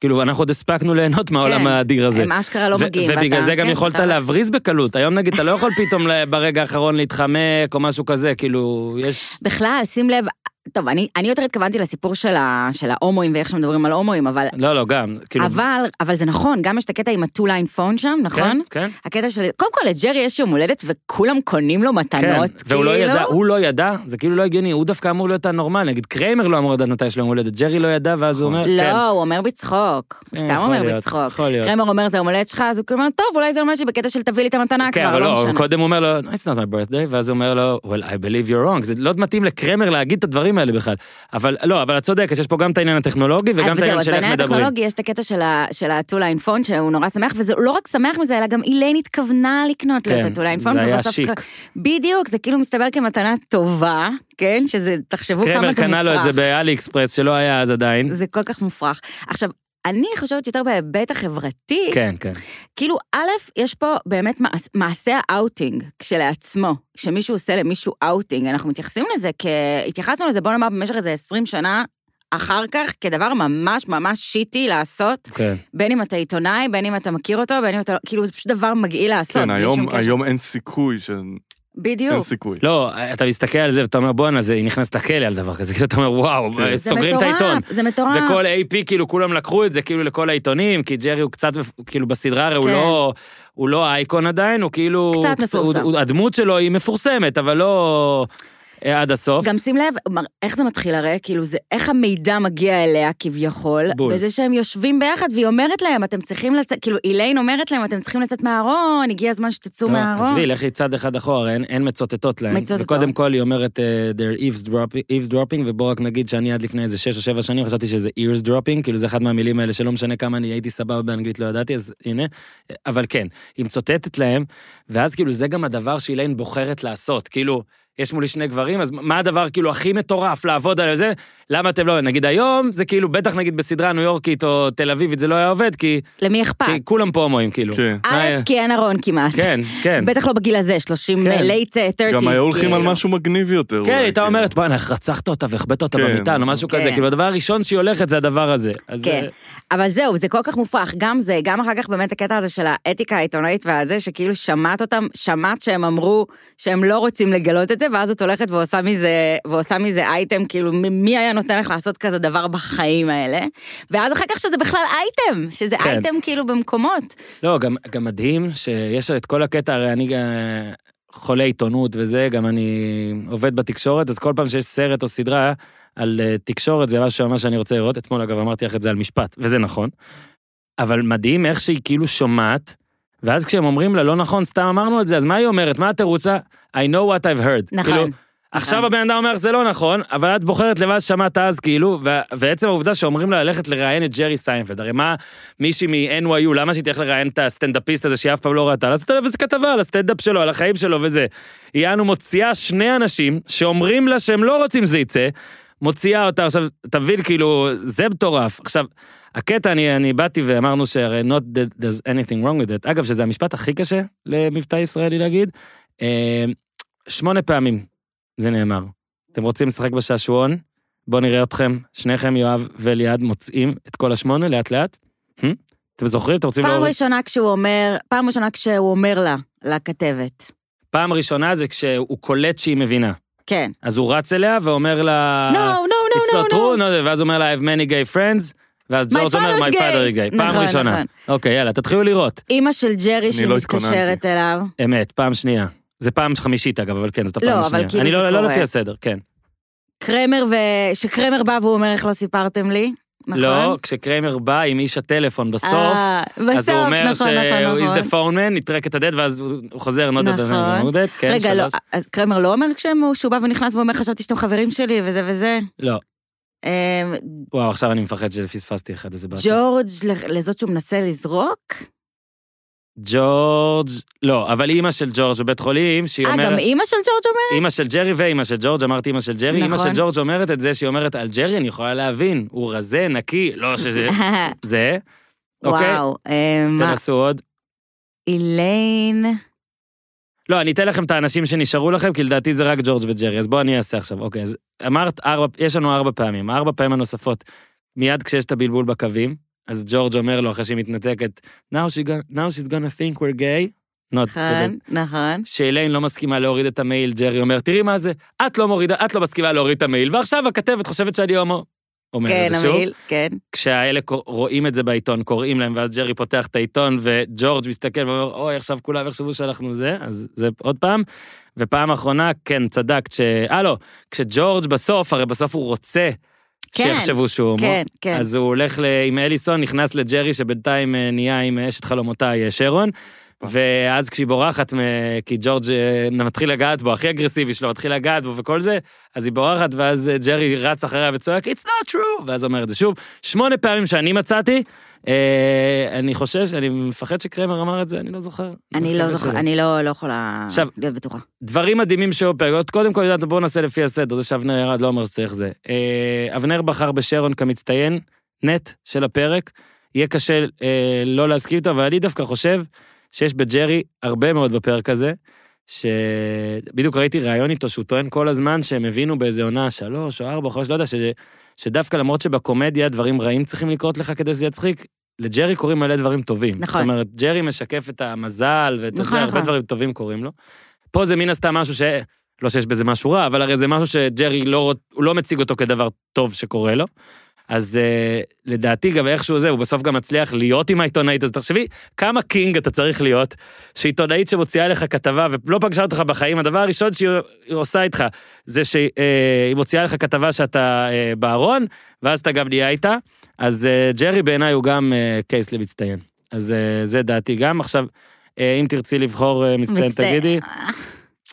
כאילו, אנחנו עוד הספקנו ליהנות מהעולם כן, האדיר הזה. הם אשכרה לא מגיעים. ובגלל ואתה- זה גם כן, יכולת אתה- להבריז בקלות. היום נגיד, אתה לא יכול פתאום ברגע האחרון להתחמק או משהו כזה, כאילו, יש... בכלל, שים לב, טוב, אני, אני יותר התכוונתי לסיפור של, ה, של ההומואים ואיך שמדברים על הומואים, אבל, לא, לא, גם, כאילו... אבל, אבל זה נכון, גם יש את הקטע עם ה-two line phone שם, נכון? כן, כן. הקטע של, קודם כל לג'רי יש יום הולדת וכולם קונים לו כן, מתנות, והוא לא כאילו. ידע, הוא לא ידע, זה כאילו לא הגיוני, הוא דווקא אמור להיות הנורמל, נגיד קריימר לא אמור לדעת מתי יש לו יום הולדת, ג'רי לא ידע, ואז הוא אומר, כן. לא, הוא אומר בצחוק, הוא כן, סתם אומר להיות, בצחוק. יכול להיות. קרמר אומר זה יום הולדת שלך, אז הוא כאילו אומר, טוב, אולי זה יום הולדת שלי בקטע של תביא לי את המתנה כן, כבר, לא לא, משנה. קודם הוא אומר לו, no, it's not my birthday, ואז הוא אומר לו, well, I believe you're wrong, זה לא מתאים לקרמר להגיד את הדברים האלה בכלל. אבל לא, אבל את צודקת, יש פה גם את העניין הטכנולוגי וגם את וזהו, העניין אז של איך מדברים. הטכנולוגי יש את הקטע של ה- של ה-two line phone, שהוא נורא שמח, וזה לא רק שמח מזה, אלא גם איליין התכוונה לקנות לו כן, את ה-two line phone, זה היה שיק. בדיוק, זה כאילו מסתבר כמתנה טובה, כן? שזה, תחשבו כמה זה קרמר מופרך. קנה לו את זה בעלי אקספרס, שלא היה אז עדיין. זה כל כך מופרך. עכשיו, אני חושבת יותר בהיבט החברתי, כן, כן. כאילו, א', יש פה באמת מעש- מעשה האאוטינג כשלעצמו. כשמישהו עושה למישהו אאוטינג, אנחנו מתייחסים לזה כ... התייחסנו לזה, בוא נאמר, במשך איזה 20 שנה אחר כך, כדבר ממש ממש שיטי לעשות, כן. בין אם אתה עיתונאי, בין אם אתה מכיר אותו, בין אם אתה... לא- כאילו, זה פשוט דבר מגעיל לעשות. כן, היום-. היום אין סיכוי ש... אין בדיוק. סיכוי. לא, אתה מסתכל על זה ואתה אומר, בואנה, זה, היא נכנסת לכלא על דבר כזה, כאילו אתה אומר, וואו, כן. זה סוגרים את העיתון. מטורף, זה מטורף. וכל AP, כאילו, כולם לקחו את זה, כאילו, לכל העיתונים, כי ג'רי הוא קצת, כאילו, בסדרה הרי הוא כן. לא... הוא לא אייקון עדיין, הוא כאילו... קצת הוא- מפורסם. הוא- הדמות שלו היא מפורסמת, אבל לא... אה, עד הסוף. גם שים לב, איך זה מתחיל הרי? כאילו, זה איך המידע מגיע אליה כביכול, בול. בזה שהם יושבים ביחד, והיא אומרת להם, אתם צריכים לצאת, כאילו, איליין אומרת להם, אתם צריכים לצאת מהארון, הגיע הזמן שתצאו לא, מהארון. עזבי, לכי צעד אחד אחורה, אין, אין מצוטטות להן. מצוטטות. וקודם כל היא אומרת, uh, they're eavesdropping, eavesdropping, ובוא רק נגיד שאני עד לפני איזה שש או שבע שנים חשבתי שזה ears dropping, כאילו זה אחד מהמילים האלה שלא משנה כמה אני הייתי סבבה באנגלית, לא ידעתי, אז הנה. אבל כן, היא מצוטטת להם, ואז כאילו זה גם הדבר שאיליין בוחרת לעשות, כאילו... יש מולי שני גברים, אז מה הדבר כאילו הכי מטורף לעבוד על זה? למה אתם לא... נגיד היום, זה כאילו, בטח נגיד בסדרה ניו יורקית או תל אביבית, זה לא היה עובד, כי, למי אכפת? כי כולם פה הומואים, כאילו. כן. א', כי אין ארון כמעט. כן, כן. בטח לא בגיל הזה, 30, כן. late 30. גם היו הולכים על כאילו. משהו מגניב יותר. כן, הייתה כאילו. אומרת, בואנה, איך רצחת אותה והחבאת אותה כן. במיטה, או משהו כן. כזה. כאילו, הדבר הראשון שהיא הולכת זה הדבר הזה. אז כן, אה, אבל זהו, זה כל כך מופרך, גם זה, גם אחר כך באמת הקטע הזה של האתיקה העיתונאית והזה, שכאילו שמעת אותם, שמעת שהם אמרו שהם לא רוצים לגלות את זה, ואז את הולכת ועושה מזה, ועושה מזה אייטם, כאילו, מי היה נותן לך לעשות כזה דבר בחיים האלה? ואז אחר כך שזה בכלל אייטם, שזה כן. אייטם כאילו במקומות. לא, גם, גם מדהים שיש את כל הקטע, הרי אני אה, חולה עיתונות וזה, גם אני עובד בתקשורת, אז כל פעם שיש סרט או סדרה על אה, תקשורת, זה משהו ממש שאני רוצה לראות. אתמול, אגב, אמרתי לך את זה על משפט, וזה נכון. אבל מדהים איך שהיא כאילו שומעת, ואז כשהם אומרים לה, לא נכון, סתם אמרנו את זה, אז מה היא אומרת? מה התירוצה? I know what I've heard. נכון. כאילו, עכשיו הבן אדם אומר זה לא נכון, אבל את בוחרת לבד ששמעת אז, כאילו, ו- ועצם העובדה שאומרים לה ללכת לראיין את ג'רי סיינפלד, הרי מה מישהי מ-NYU, למה שהיא תלך לראיין את הסטנדאפיסט הזה שהיא אף פעם לא ראתה? לעשות עליו איזה כתבה על הסטנדאפ שלו, על החיים שלו וזה. היא אנו מוציאה שני אנשים שאומרים לה שהם לא רוצים שזה יצא, מוציאה אותה, עכשיו, תבין, כאילו, זה מטורף. עכשיו, הקטע, אני, אני באתי ואמרנו שהרי not that there's anything wrong with it. אגב, שזה המשפט הכי קשה למבטא ישראלי להגיד. אה, שמונה פעמים זה נאמר. אתם רוצים לשחק בשעשועון? בואו נראה אתכם, שניכם, יואב וליעד, מוצאים את כל השמונה לאט-לאט. Hmm? אתם זוכרים? אתם רוצים פעם להוריד? ראשונה כשהוא אומר, פעם ראשונה כשהוא אומר לה, לכתבת. פעם ראשונה זה כשהוא קולט שהיא מבינה. כן. אז הוא רץ אליה ואומר לה... No, no, It's no, not no, true, no. no, ואז הוא אומר לה, I have many gay friends, ואז ג'ורג' אומר, my gay." father is gay. פעם נכון, ראשונה. נכון. אוקיי, יאללה, תתחילו לראות. אימא של ג'רי לא שמתקשרת. אליו. אמת, פעם שנייה. זה פעם חמישית אגב, אבל כן, זאת הפעם לא, אבל השנייה. כאילו אני זה לא, לא קורה. לפי הסדר, כן. קרמר ו... שקרמר בא והוא אומר, איך לא סיפרתם לי? נכון? לא, כשקריימר בא עם איש הטלפון בסוף, אה, בסוף, אז הוא אומר נכון, נכון, שהוא is נכון. the phone man, נטרק את הדד, ואז הוא חוזר, not that נכון. I'm dead, כן, רגע, לא, שלוש. אז קרמר לא אומר כשהוא שהוא בא ונכנס ואומר, חשבתי שאתם חברים שלי וזה וזה? לא, אמ, וואו, עכשיו אני מפחד שפספסתי אחד, איזה באסה. ג'ורג' לזאת שהוא מנסה לזרוק? ג'ורג', לא, אבל אימא של ג'ורג' בבית חולים, שהיא אה, אומרת... גם אימא של ג'ורג' אומרת? אימא של ג'רי ואימא של ג'ורג', אמרתי אימא של ג'רי, אימא נכון. של ג'ורג' אומרת את זה, שהיא אומרת על ג'רי, אני יכולה להבין, הוא רזה, נקי, לא שזה... זה, אוקיי? וואו, אמ, מה, תנסו עוד. איליין... לא, אני אתן לכם את האנשים שנשארו לכם, כי לדעתי זה רק ג'ורג' וג'רי, אז בואו אני אעשה עכשיו. אוקיי, אז אמרת ארבע, יש לנו ארבע פעמים, ארבע פעמים הנוספות, מיד כשיש את הבלבול בקווים, אז ג'ורג' אומר לו, אחרי שהיא מתנתקת, now, she gonna, now she's gonna think we're gay, נכון, נכון. שאליין לא מסכימה להוריד את המייל, ג'רי אומר, תראי מה זה, את לא מורידה, את לא מסכימה להוריד את המייל, ועכשיו הכתבת חושבת שאני הומו. אומר כן, את זה שוב. המעיל, כן. כשהאלה רואים את זה בעיתון, קוראים להם, ואז ג'רי פותח את העיתון, וג'ורג' מסתכל ואומר, אוי, עכשיו כולם יחשבו שאנחנו זה, אז זה עוד פעם. ופעם אחרונה, כן, צדקת, ש... אה, לא, כשג'ורג' בסוף, הרי בסוף הוא רוצה כן, שיחשבו שהוא הומו. כן, כן. אז הוא הולך ל... עם אליסון, נכנס לג'רי, שבינתיים אה, נהיה עם אשת חלומותיי, אה, שרון. ואז כשהיא בורחת, כי ג'ורג' אה, מתחיל לגעת בו, הכי אגרסיבי שלו, מתחיל לגעת בו וכל זה, אז היא בורחת, ואז אה, ג'רי רץ אחריה וצועק, It's not true, ואז אומר את זה שוב. שמונה פעמים שאני מצאתי, אה, אני חושש, אני מפחד שקרמר אמר את זה, אני לא זוכר. אני לא זוכר. אני לא לא יכולה עכשיו- להיות בטוחה. דברים מדהימים שהיו פרק, קודם כל, יודעת, בואו נעשה לפי הסדר, זה שאבנר ירד לא אומר שצריך זה. אה, אבנר בחר בשרון כמצטיין, נט של הפרק, יהיה קשה אה, לא להסכים איתו, אבל אני דווקא חושב שיש בג'רי הרבה מאוד בפרק הזה, שבדיוק ראיתי ראיון איתו שהוא טוען כל הזמן שהם הבינו באיזה עונה שלוש או ארבע חמש, לא יודע, ש... שדווקא למרות שבקומדיה דברים רעים צריכים לקרות לך כדי שזה יצחיק, לג'רי קורים מלא דברים טובים. נכון. זאת אומרת, ג'רי משקף את המזל ואת נכון, זה, הרבה נכון. דברים טובים קורים לו. פה זה מן הסתם משהו ש... לא שיש בזה משהו רע, אבל הרי זה משהו שג'רי לא, הוא לא מציג אותו כדבר טוב שקורה לו. אז אה, לדעתי גם איכשהו זה, הוא בסוף גם מצליח להיות עם העיתונאית, אז תחשבי כמה קינג אתה צריך להיות, שעיתונאית שמוציאה לך כתבה ולא פגשה אותך בחיים, הדבר הראשון שהיא עושה איתך, זה שהיא מוציאה לך כתבה שאתה אה, בארון, ואז אתה גם נהיה איתה. אז אה, ג'רי בעיניי הוא גם אה, קייס למצטיין. אז אה, זה דעתי גם. עכשיו, אה, אם תרצי לבחור אה, מצטיין, מצטיין. תגידי.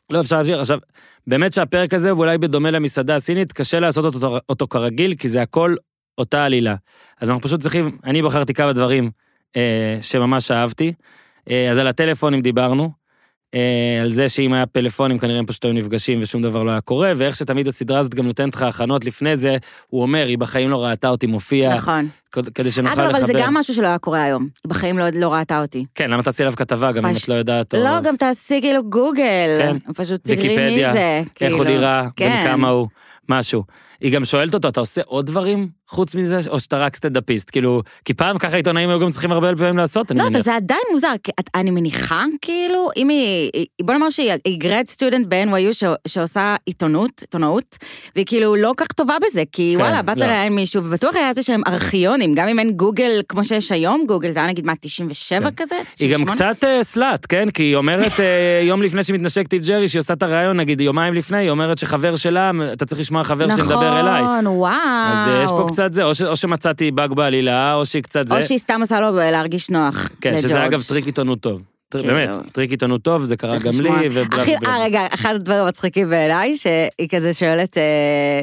לא, אפשר להמשיך. עכשיו, באמת שהפרק הזה, אולי בדומה למסעדה הסינית, קשה לעשות אותו, אותו כרגיל, כי זה הכל אותה עלילה. אז אנחנו פשוט צריכים, אני בחרתי כמה דברים אה, שממש אהבתי. אה, אז על הטלפונים דיברנו, אה, על זה שאם היה פלאפונים כנראה הם פשוט היו נפגשים ושום דבר לא היה קורה, ואיך שתמיד הסדרה הזאת גם נותנת לך הכנות לפני זה, הוא אומר, היא בחיים לא ראתה אותי מופיע, נכון. כדי שנוכל אגב, לחבר. אבל זה גם משהו שלא היה קורה היום. בחיים לא- לא ראתה אותי. כן, למה תעשי עליו כתבה, גם אם פש- את לא יודעת, או... לא, גם תעשי כאילו גוגל. כן. פשוט תראי מי ויקיפדיה, זה. איך כאילו. הוא נראה, בן כן. כמה הוא, משהו. היא גם שואלת אותו, אתה עושה עוד דברים חוץ מזה, או שאתה רק סטנדאפיסט? כאילו, כי פעם ככה עיתונאים היו גם צריכים הרבה פעמים לעשות, אני לא, אבל מניח. זה עדיין מוזר, אני מניחה, כאילו, אם היא, בוא נאמר שהיא היא גרד סטודנט ב-NYU ש- שעושה עיתונות, עיתונאות, והיא כאילו לא כך טובה בזה, כי כן, וואלה, באת לא. לראיין מישהו, ובטוח היה זה שהם ארכיונים, גם אם אין גוגל כמו שיש היום, גוגל זה היה נגיד מה, 97 כזה? כן. היא גם 98? קצת אה, slut, כן? כי היא אומרת, אה, יום לפני שהיא מתנשקת עם ג'רי, שהיא עושה את הראיון, נגיד יומיים לפני, היא אומרת שחבר שלה, אתה צריך לשמוע חבר שמדבר אליי. נכון, וואו. אז יש פה קצת זה, או ש- או שמצאתי באג בעלילה, או שהיא קצת זה. או שהיא סתם עושה לו להרגיש נוח. כן, שזה לג'ורג'. אגב טריק עיתונות טוב. טר- כאילו. באמת, טריק עיתונות טוב, זה קרה גם לשמוע. לי, ובלה ובלה. אה, רגע, אחד הדברים המצחיקים בעיניי, שהיא כזה שואלת, אה,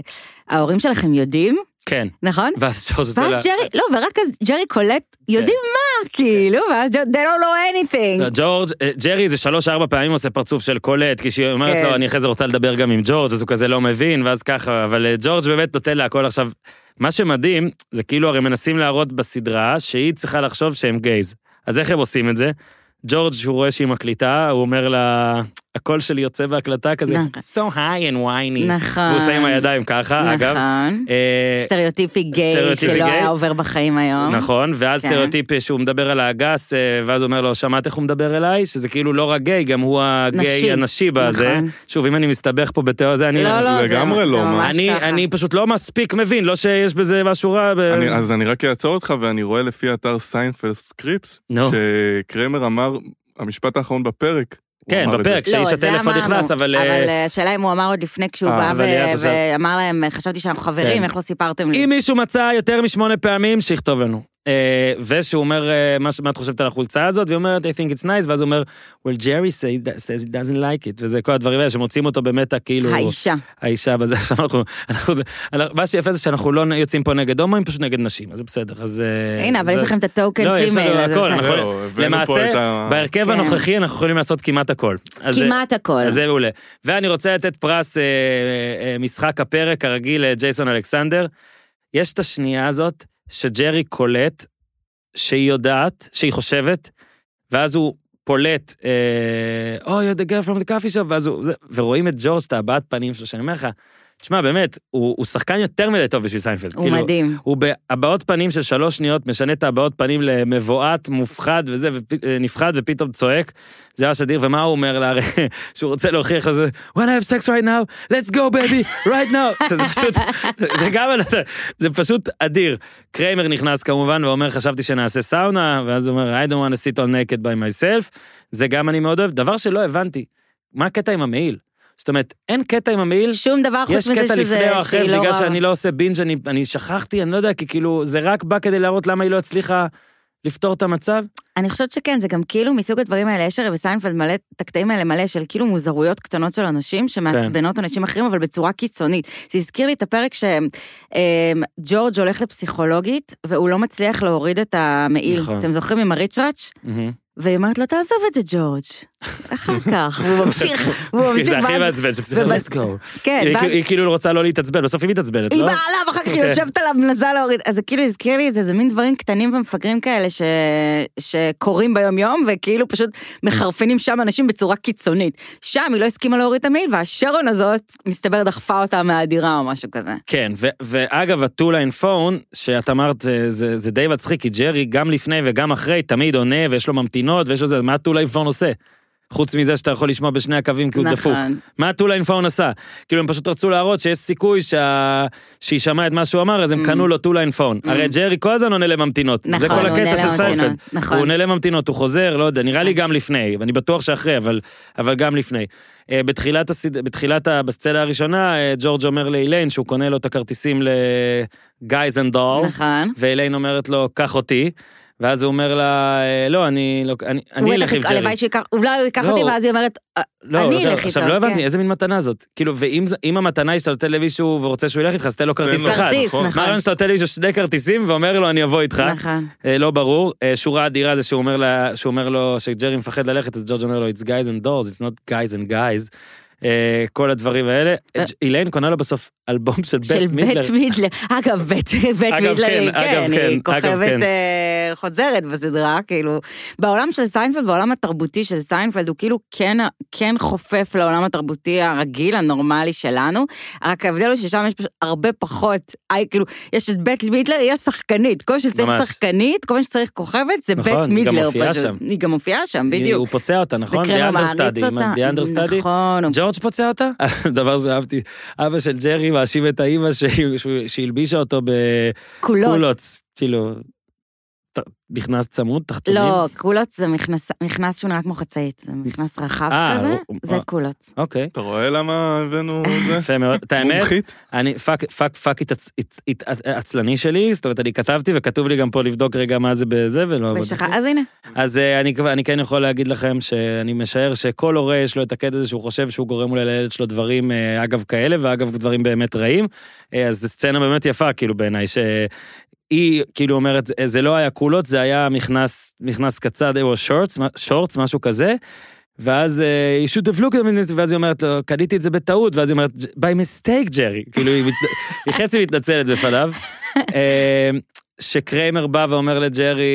ההורים שלכם יודעים? כן. נכון? ואז ג'ורג' עושה לה... ואז ג'רי, לא, ורק אז ג'רי קולט, יודעים מה, כאילו, ואז ג'ו- they don't know anything. לא, ג'ורג', אה, ג'רי זה שלוש-ארבע פעמים עושה פרצוף של קולט, כי שהיא אומרת כן. לו, אני אחרי זה רוצה לדבר גם עם ג'ורג', אז הוא כזה לא מבין, ואז ככה, אבל אה, ג'ורג' באמת נותן לה הכל עכשיו. מה שמדהים, זה כאילו הרי מנסים להראות בסדרה שהיא צריכה לחשוב שהם gays. אז איך הם עושים את זה? ג'ורג', שהוא רואה שהיא מקליטה, הוא אומר לה, הקול שלי יוצא בהקלטה כזה, נכון. so high and whiny. נכון. והוא עושה עם הידיים ככה, אגב. נכון. אה, סטריאוטיפי גיי סטריאוטיפי שלא. היה עובר בחיים היום. נכון, ואז כן. סטריאוטיפ שהוא מדבר על האגס, אה, ואז הוא אומר לו, שמעת איך הוא מדבר אליי? שזה כאילו לא רק גיי, גם הוא הגיי נשי. הנשי בזה. נכון. שוב, אם אני מסתבך פה בתיאוריה זה, אני... לא, לא, זה לגמרי זה לא, אני, ככה. אני פשוט לא מספיק מבין, לא שיש בזה משהו רע. ב... אני, אז אני רק אעצור אותך, ואני רואה לפי אתר סיינפלד scripts. שקרמר אמר, המשפט האחרון בפרק, הוא כן, בפרק, זה. שאיש לא, הטלפון נכנס, אבל... אה, אבל אה, השאלה אם הוא אמר עוד לפני כשהוא אה, בא ואמר להם, חשבתי שאנחנו חברים, כן. איך לא סיפרתם לי? אם מישהו מצא יותר משמונה פעמים, שיכתוב לנו. אה, ושהוא אומר, אה, מה את חושבת על החולצה הזאת? והיא אומרת, I think it's nice, ואז הוא אומר, well, Jerry say- says he doesn't like it, וזה כל הדברים האלה שמוצאים אותו באמת, כאילו... האישה. האישה בזה, עכשיו אנחנו, מה שיפה זה שאנחנו לא יוצאים פה נגד הומואים, פשוט נגד נשים, אז זה בסדר, אז... אה, הנה, אבל יש לכם את ה token לא, יש לנו female. אז זה הכל, פה למעשה, בהרכב כן. הנוכחי אנחנו יכולים לעשות כמעט הכל. כמעט הכל. אז זה מעולה. ואני רוצה לתת פרס משחק הפרק הרגיל לג'ייסון אלכסנדר. יש את השנייה הזאת שג'רי קולט שהיא יודעת, שהיא חושבת, ואז הוא פולט, אה, Oh, you're the girl from the coffee shop, ואז הוא, ורואים את ג'ורג', את הבעת פנים שלו, שאני אומר לך, שמע, באמת, הוא, הוא שחקן יותר מדי טוב בשביל סיינפלד. הוא מדהים. הוא בהבעות פנים של שלוש שניות, משנה את הבעות פנים למבועת, מופחד וזה, ונפחד ופתאום צועק. זה ממש אדיר, ומה הוא אומר לה, שהוא רוצה להוכיח לזה, wanna have sex right now, let's go baby, right now. שזה פשוט, זה גם, זה פשוט אדיר. קרמר נכנס כמובן ואומר, חשבתי שנעשה סאונה, ואז הוא אומר, I don't want to sit there naked by myself. זה גם אני מאוד אוהב. דבר שלא הבנתי, מה הקטע עם המעיל? זאת אומרת, אין קטע עם המעיל, שום דבר חוץ יש מזה קטע שזה, לפני או אחרי, שהיא לא בגלל רבה. שאני לא עושה בינג' אני, אני שכחתי, אני לא יודע, כי כאילו, זה רק בא כדי להראות למה היא לא הצליחה לפתור את המצב. אני חושבת שכן, זה גם כאילו מסוג הדברים האלה, יש הרי בסיינפלד מלא, את הקטעים האלה מלא של כאילו מוזרויות קטנות של אנשים שמעצבנות כן. אנשים אחרים, אבל בצורה קיצונית. זה הזכיר לי את הפרק שג'ורג' הולך לפסיכולוגית, והוא לא מצליח להוריד את המעיל. נכון. אתם זוכרים עם הריצ'ראץ'? והיא אומרת לו, תעזוב את זה, ג'ורג'. אחר כך, והוא ממשיך, והוא כי ממשיך, זה הכי מעצבן, let's go. כן, היא- ואז היא כאילו רוצה לא להתעצבן, בסוף היא מתעצבנת, היא לא? באה עליו, אחר כך היא כן. יושבת עליו, מנסה להוריד. אז זה כאילו הזכיר לי את זה, זה מין דברים קטנים ומפגרים כאלה ש... שקורים ביום-יום, וכאילו פשוט מחרפנים שם אנשים בצורה קיצונית. שם היא לא הסכימה להוריד את המעיל, והשרון הזאת, מסתבר, דחפה אותה מהדירה או משהו כזה. כן, ו- ואגב, הטולה אין פון, שאת אמרת, זה- די מצחיק, כי ג'רי גם לפני וגם אחרי תמיד עונה, ויש לו ממתינות, ויש לו זה, מה הטולה אין פון עושה? חוץ מזה שאתה יכול לשמוע בשני הקווים כי הוא דפוק. נכון. מה two-line phone עשה? כאילו הם פשוט רצו להראות שיש סיכוי שה... שהיא שמעה את מה שהוא אמר, אז הם Mm. קנו לו two-line phone. Mm. הרי ג'רי כל הזמן עונה לממתינות. זה נכון, כל הוא עונה הקטע של סיינפלד. נכון. הוא עונה לממתינות, הוא חוזר, לא יודע, נראה לי גם לפני, ואני בטוח שאחרי, אבל, אבל גם לפני. אה, בתחילת, הסד... בתחילת ה... בסצנה הראשונה, אה, ג'ורג' אומר לאיליין שהוא קונה לו את הכרטיסים ל-Guys and Dolls, נכון. ואיליין אומרת לו, קח אותי, ואז הוא אומר לה, "אה, לא, אני, לא, אלך עם ג'רי. הלוואי שייקח, אולי הוא ייקח לא, אותי, ואז היא אומרת, "אה, לא, אני לא, אלך עכשיו איתו, לא הבנתי, כן. איזה מין מתנה זאת? כאילו, ואם המתנה היא שאתה נותן למישהו ורוצה שהוא ילך איתך, אז תן לו כרטיס. אחד. כרטיס, נכון. מה נכון. הרעיון שאתה נותן למישהו שני כרטיסים ואומר לו, אני אבוא איתך? נכון. אה, לא ברור. שורה אדירה זה שהוא אומר לו, שג'רי מפחד ללכת, אז ג'ורג' אומר לו, it's guys and dolls, it's not guys and guys. אה, כל הדברים האלה. אה. איליין קונה לו בסוף אלבום של של בית מידלר. בית מידלר. אגב, בית בית מידלר, כן, היא כן, כן, היא אגב, כוכבת כן. אה, חוזרת בסדרה, כאילו. בעולם של סיינפלד, בעולם התרבותי של סיינפלד, הוא כאילו כן- כן חופף לעולם התרבותי הרגיל, הנורמלי שלנו, רק ההבדל הוא ששם יש פשוט הרבה פחות, כאילו, יש את בית מידלר, היא השחקנית. כל מה שצריך. שחקנית, כל מה שצריך כוכבת, זה נכון, בית היא גם מידלר מופיעה פשוט. שם. היא גם מופיעה שם, בדיוק. הוא פוצע אותה, נכון? The understudy. נכון, ג'ורג' פוצע אותה? דבר שאהבתי, אבא של ג'רי מאשים את האימא שהלבישה אותו. בקולוטס, כאילו, מכנס צמוד, תחתונים. לא, קולוטס זה מכנס, מכנס שהוא נראה כמו חצאית, זה מכנס רחב אה, כזה, הוא- זה אה. קולוטס. אוקיי, אתה רואה למה הבאנו זה? יפה מאוד. את האמת? אני fuck, fuck, fuck עצ- עצ- עצ- עצלני שלי, זאת אומרת, אני כתבתי וכתוב לי גם פה לבדוק רגע מה זה בזה ולא... ושך... אז הנה, אז אה, אני, אני כן יכול להגיד לכם שאני משער שכל הורה יש לו את הקטע הזה שהוא חושב שהוא גורם אולי לילד שלו דברים, אגב כאלה, ואגב דברים באמת רעים. אז זו סצנה באמת יפה, כאילו, בעיניי, שהיא כאילו אומרת, "אה, זה לא היה קולות, זה היה מכנס, מכנס קצר, או שורטס, שורטס, משהו כזה. ואז you should have looked at me, ואז היא אומרת לו, קניתי את זה בטעות, ואז היא אומרת, by mistake, ג'רי. כאילו, היא. היא חצי מתנצלת בפניו. אה, שקריימר בא ואומר לג'רי,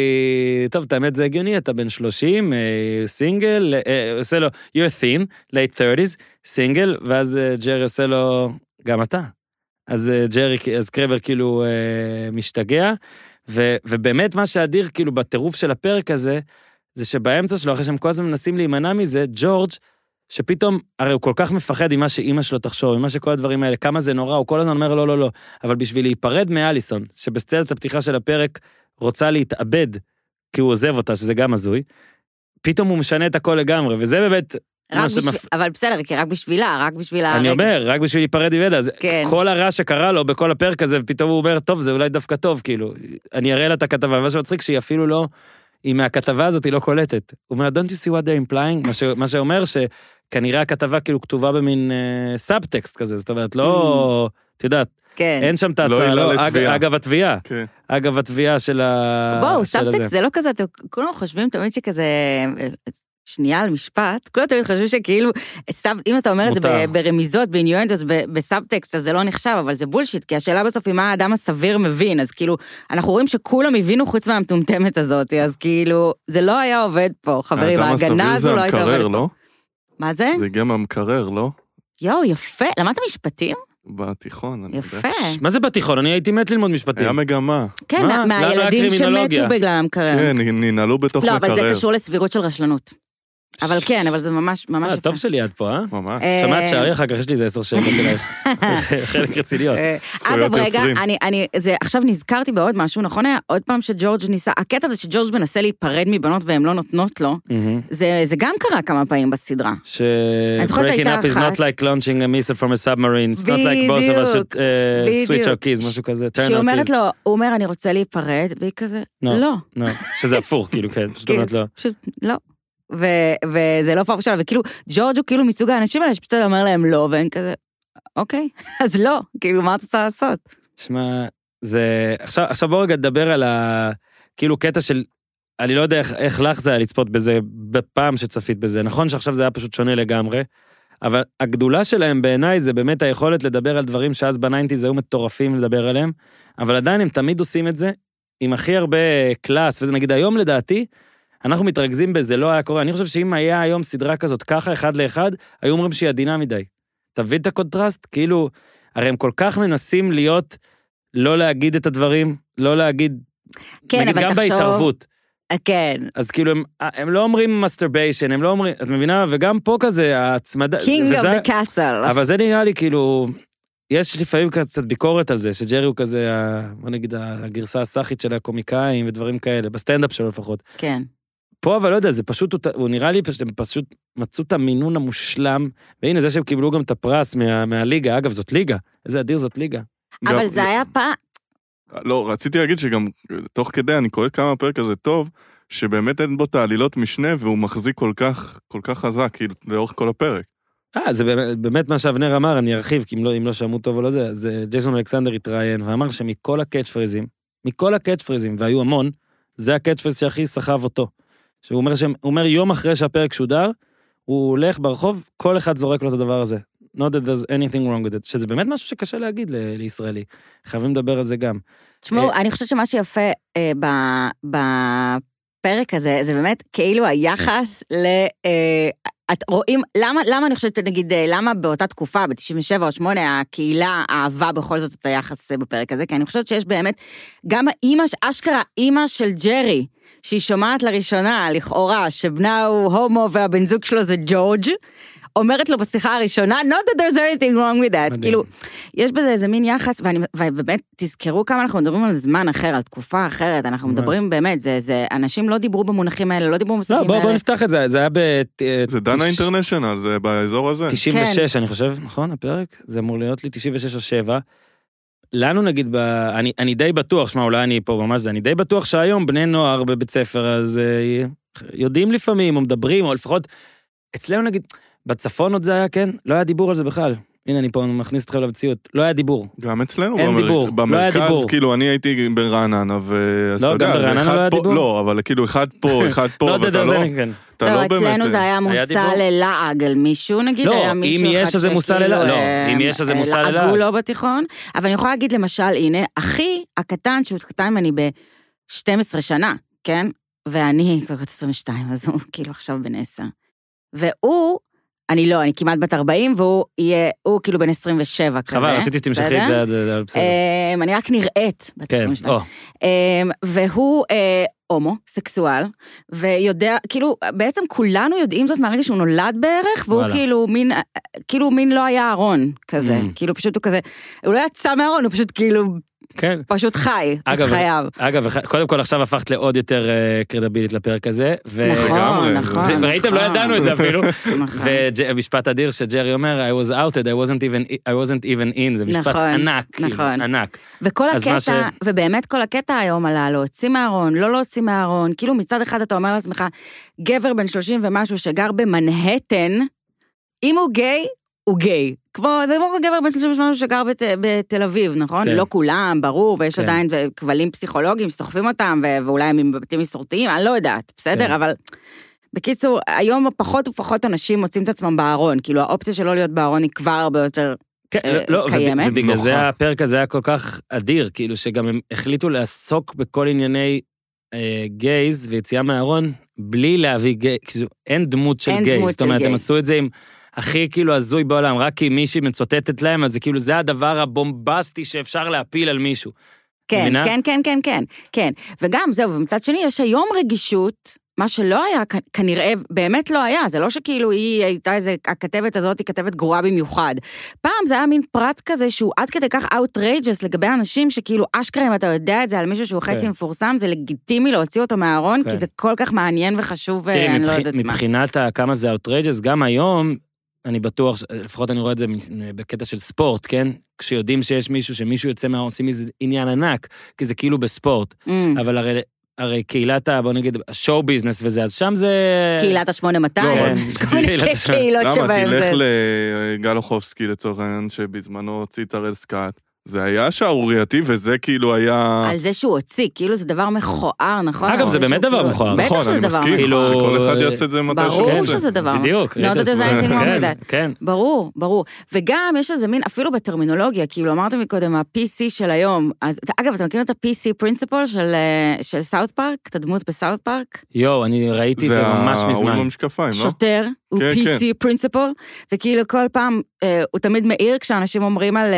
טוב, את האמת זה הגיוני, אתה בן 30, אה, סינגל, אה, עושה לו, you're thin, late 30's, סינגל, ואז ג'רי עושה לו, גם אתה. אז אה, ג'רי, אז קרמר כאילו אה, משתגע, ו, ובאמת מה שאדיר כאילו בטירוף של הפרק הזה, זה שבאמצע שלו, אחרי שהם כל הזמן מנסים להימנע מזה, ג'ורג', שפתאום, הרי הוא כל כך מפחד ממה שאימא שלו תחשוב, ממה שכל הדברים האלה, כמה זה נורא, הוא כל הזמן אומר לא, לא, לא. אבל בשביל להיפרד מאליסון, שבסצנת הפתיחה של הפרק רוצה להתאבד, כי הוא עוזב אותה, שזה גם הזוי, פתאום הוא משנה את הכל לגמרי, וזה באמת... מה בשביל, אבל בסדר, כי רק בשבילה, רק בשביל אני הרגע. אומר, רק בשביל להיפרד ממנה, אז כן. כל הרע שקרה לו בכל הפרק הזה, ופתאום הוא אומר, טוב, זה אולי דווקא טוב, כאילו, אני אראה לה את הכתבה, ומה שמצחיק שהיא אפילו לא, היא מהכתבה הזאת היא לא קולטת. הוא אומר, don't you see what they're implying? מה, ש, מה שאומר שכנראה הכתבה כאילו כתובה במין אה, סאבטקסט כזה, זאת אומרת, לא, את יודעת, כן. אין שם את לא ההצעה, עילה לא, אג, לתביעה. אגב התביעה, כן. אגב התביעה של ה... בואו. סאבטקסט זה לא כזה, אתם כולם חושבים תמיד שכזה... שנייה על משפט, כולם תמיד חושבים שכאילו, sub, אם אתה אומר את זה ברמיזות, ב innuendos, ב- בסאבטקסט, אז זה לא נחשב, אבל זה bullshit, כי השאלה בסוף היא מה האדם הסביר מבין, אז כאילו, אנחנו רואים שכולם הבינו חוץ מהמטומטמת הזאת, אז כאילו, זה לא היה עובד פה, חברים, האדם ההגנה הסביר הזו זה לא הייתה עובדת המקרר, פה. לא? מה זה? זה הגיע מהמקרר, לא? יואו, יפה, למדת משפטים? בתיכון, אני יפה. יודע. מה זה בתיכון? אני הייתי מת ללמוד משפטים. היה מגמה. כן, מה? מה- למה מהילדים? שמתו בגלל המקרר. כן, ננעלו בתוך לא, מקרר. אבל זה קשור לסבירות של רשלנות. אבל כן, אבל זה ממש ממש אה, יפה. טוב שליד פה, אה? ממש. אה, שמעת שערי אחר כך, יש לי איזה עשר שאלות אלייך. חלק רציניות. אה, אגב, רגע. אני, אני, זה, עכשיו נזכרתי בעוד משהו, נכון היה עוד פעם שג'ורג' ניסה, הקטע הזה שג'ורג' מנסה להיפרד מבנות והן לא נותנות לו. זה, זה גם קרה כמה פעמים בסדרה. ש... אני זוכרת breaking שהייתה up is אחת. not like launching a missile from a submarine, it's not like both of us should switch our keys, משהו כזה, turn שהיא אומרת. לו, הוא אומר, אני רוצה להיפרד, והיא כזה, לא. לא. לא, שזה הפוך, כאילו, כן, פשוט כאילו, אומרת לו. פשוט לא. ו- וזה לא פעם ראשונה, וכאילו, ג'ורג' הוא כאילו מסוג האנשים האלה שפשוט אומר להם לא, והם כזה, אוקיי, אז לא, כאילו, מה את רוצה לעשות? שמע, זה... עכשיו, עכשיו בוא רגע נדבר על ה... כאילו קטע של... אני לא יודע איך, איך לך זה היה לצפות בזה בפעם שצפית בזה. נכון שעכשיו זה היה פשוט שונה לגמרי, אבל הגדולה שלהם בעיניי זה באמת היכולת לדבר על דברים שאז בניינטיז היו מטורפים לדבר עליהם, אבל עדיין הם תמיד עושים את זה עם הכי הרבה class, וזה נגיד היום לדעתי, אנחנו מתרכזים בזה, לא היה קורה. אני חושב שאם היה היום סדרה כזאת ככה, אחד לאחד, היו אומרים שהיא עדינה מדי. אתה מבין את הקונטרסט? כאילו, הרי הם כל כך מנסים להיות, לא להגיד את הדברים, לא להגיד, כן, נגיד אבל גם תחשוב... בהתערבות. אה, כן. אז כאילו, הם, הם לא אומרים masturbation, הם לא אומרים, את מבינה? וגם פה כזה, ההצמדה... King of וזה- the castle. אבל זה נראה לי כאילו, יש לפעמים קצת ביקורת על זה, שג'רי הוא כזה, בוא נגיד, הגרסה הסאחית של הקומיקאים ודברים כאלה, בסטנדאפ שלו לפחות. כן. פה אבל לא יודע, זה פשוט, הוא נראה לי פשוט, הם פשוט מצאו את המינון המושלם, והנה זה שהם קיבלו גם את הפרס מה, מהליגה, אגב, זאת ליגה, איזה אדיר זאת ליגה. אבל גם- זה היה פעם... לא, רציתי להגיד שגם תוך כדי אני קורא כמה הפרק הזה טוב, שבאמת אין בו את העלילות משנה והוא מחזיק כל כך, כל כך חזק, כאילו, לאורך כל הפרק. אה, זה באמת, באמת מה שאבנר אמר, אני ארחיב, כי אם לא, אם לא שמעו טוב או לא זה, אז אה, ג'ייסון אלכסנדר התראיין ואמר שמכל ה catchphrase ים, מכל ה catchphrase ים, והיו המון, זה ה catchphrase שהכי סחב אותו. שהוא אומר, שהם, אומר יום אחרי שהפרק שודר, הוא הולך ברחוב, כל אחד זורק לו את הדבר הזה. Not that there's anything wrong with it, שזה באמת משהו שקשה להגיד ל- לישראלי. חייבים לדבר על זה גם. תשמעו, אה, אני חושבת שמה שיפה אה, בפרק הזה, זה באמת כאילו היחס ל... אה, את רואים, למה, למה אני חושבת, נגיד, אה, למה באותה תקופה, ב-97 או 8, הקהילה אהבה בכל זאת את היחס אה, בפרק הזה? כי אני חושבת שיש באמת, גם האימא, אשכרה אימא של ג'רי, שהיא שומעת לראשונה, לכאורה, שבנה הוא הומו והבן זוג שלו זה ג'ורג', אומרת לו בשיחה הראשונה, not that there's anything wrong with that. מדהים. כאילו, יש בזה איזה מין יחס, ואני, ובאמת, תזכרו כמה אנחנו מדברים על זמן אחר, על תקופה אחרת, אנחנו ממש. מדברים באמת, זה, זה, אנשים לא דיברו במונחים האלה, לא דיברו לא, במושגים בוא, האלה. בוא נפתח את זה, זה היה ב... זה דנה אינטרנשיונל, זה באזור הזה. 96, אני חושב, נכון, הפרק? זה אמור להיות לי 96 או 7. לנו נגיד, ב... אני, אני די בטוח, שמע, אולי אני פה ממש זה, אני די בטוח שהיום בני נוער בבית ספר, אז אה, יודעים לפעמים, או מדברים, או לפחות, אצלנו נגיד, בצפון עוד זה היה, כן? לא היה דיבור על זה בכלל. הנה, אני פה מכניס אתכם למציאות. לא היה דיבור. גם אצלנו, אין במר- דיבור, לא היה במרכז, דיבור. כאילו, אני הייתי ברעננה, ו... אז לא, אתה יודע, גם ברעננה לא היה פה- דיבור? לא, אבל כאילו, אחד פה, אחד פה, לא ואתה זה לא... אתה לא, לא באמת... אצלנו זה היה? מושא ללעג על מישהו, נגיד, לא, היה אם מישהו יש אחד איזה מושא שכאילו, ללעג, לא, אה, אם יש איזה אה, מושא ללעג. לעגו לו בתיכון, אבל אני יכולה להגיד למשל, הנה, אחי הקטן, שהוא קטן ממני ב-12 שנה, כן? ואני כבר בת 22, אז הוא כאילו עכשיו בן 10. והוא, אני לא, אני כמעט בת 40, והוא יהיה, הוא כאילו בן 27 כזה. חבל, רציתי שתמשכי את? זה. עד- בסדר. אמ, אני רק נראית בת כן, 22. או, אמ, והוא אה, הומו, סקסואל, ויודע, כאילו, בעצם כולנו יודעים זאת מהרגע שהוא נולד בערך, והוא וואלה. כאילו מין, כאילו מין לא היה ארון כזה, Mm. כאילו פשוט הוא כזה, הוא לא יצא מהארון, הוא פשוט כאילו, כן. פשוט חי, את אגב, חייו. אגב, קודם כל עכשיו הפכת לעוד יותר אה, קרדיבילית לפרק הזה. ו- נכון, לגמרי. נכון. ראיתם? לא נכון. ידענו את זה אפילו. נכון. ומשפט אדיר שג'רי אומר, I was outed, I wasn't even, I wasn't even in, זה משפט נכון, ענק, כאילו, נכון. ענק. וכל הקטע, ש- ובאמת כל הקטע היום על הלהוציא מהארון, לא להוציא מהארון, כאילו מצד אחד אתה אומר לעצמך, גבר בן 30 ומשהו שגר במנהטן, אם הוא גיי, הוא גיי. כמו, זה כמו גבר בן 30 ומשהו שגר בת, בתל אביב, נכון? כן. לא כולם, ברור, ויש כן. עדיין כבלים פסיכולוגיים שסוחבים אותם, ו- ואולי הם בבתים מסורתיים, אני לא יודעת, בסדר? כן. אבל... בקיצור, היום פחות ופחות אנשים מוצאים את עצמם בארון, כאילו האופציה שלא להיות בארון היא כבר הרבה יותר כן, אה, לא, לא, קיימת. וב- ובגלל. זה הפרק הזה היה כל כך אדיר, כאילו שגם הם החליטו לעסוק בכל ענייני אה, גייז ויציאה מהארון, בלי להביא גיי, כאילו אין דמות של אין גיי. דמות זאת אומרת, של הם. עשו את זה עם הכי כאילו הזוי בעולם, רק כי מישהי מצוטטת להם, אז זה כאילו, זה הדבר הבומבסטי שאפשר להפיל על מישהו. כן, מבינה? כן, כן, כן, כן, כן. וגם, זהו, ומצד שני, יש היום רגישות, מה שלא היה, כנראה, באמת לא היה, זה לא שכאילו היא הייתה איזה, הכתבת הזאת היא כתבת גרועה במיוחד. פעם זה היה מין פרט כזה שהוא עד כדי כך outrageous לגבי אנשים שכאילו, אשכרה, אם אתה יודע את זה על מישהו שהוא חצי כן. מפורסם, זה לגיטימי להוציא אותו מהארון, כן. כי זה כל כך מעניין וחשוב, תראי, ואני לא מבח- יודעת מה. מבחינת כמה זה outrageous, גם היום, אני בטוח, לפחות אני רואה את זה בקטע של ספורט, כן? כשיודעים שיש מישהו, שמישהו יוצא מה... עושים איזה עניין ענק, כי זה כאילו בספורט. Mm, אבל הרי, הרי קהילת ה... בוא נגיד, השואו ביזנס וזה, אז שם זה... קהילת ה-8200, לא, כל מיני קהילת ה- קהילות למה? תלך זה... לגל אוחובסקי לצורך העניין, שבזמנו הוציא את הראל סקאט. זה היה שערורייתי, וזה כאילו היה... על זה שהוא הוציא, כאילו זה דבר מכוער, נכון? אגב, זה באמת דבר כאילו- מכוער. בטח נכון, שזה אני דבר מסכים, כאילו. שכל אחד יעשה את זה מתי שהוא ברור רוצה. שזה דבר. בדיוק. Not that there's anything wrong כן. כן. ברור, ברור. וגם יש איזה מין, אפילו בטרמינולוגיה, כאילו אמרת מקודם, ה-PC של היום, אז אגב, אתה מכיר את ה-PC Principal של, אה, של South Park? את הדמות בסאוט פארק? יואו, אני ראיתי את זה ממש ההוא עם מזמן. המשקפיים, לא? שוטר, הוא כן, PC Principal, וכאילו כל פעם, אה, הוא תמיד מעיר כשאנשים אומרים על...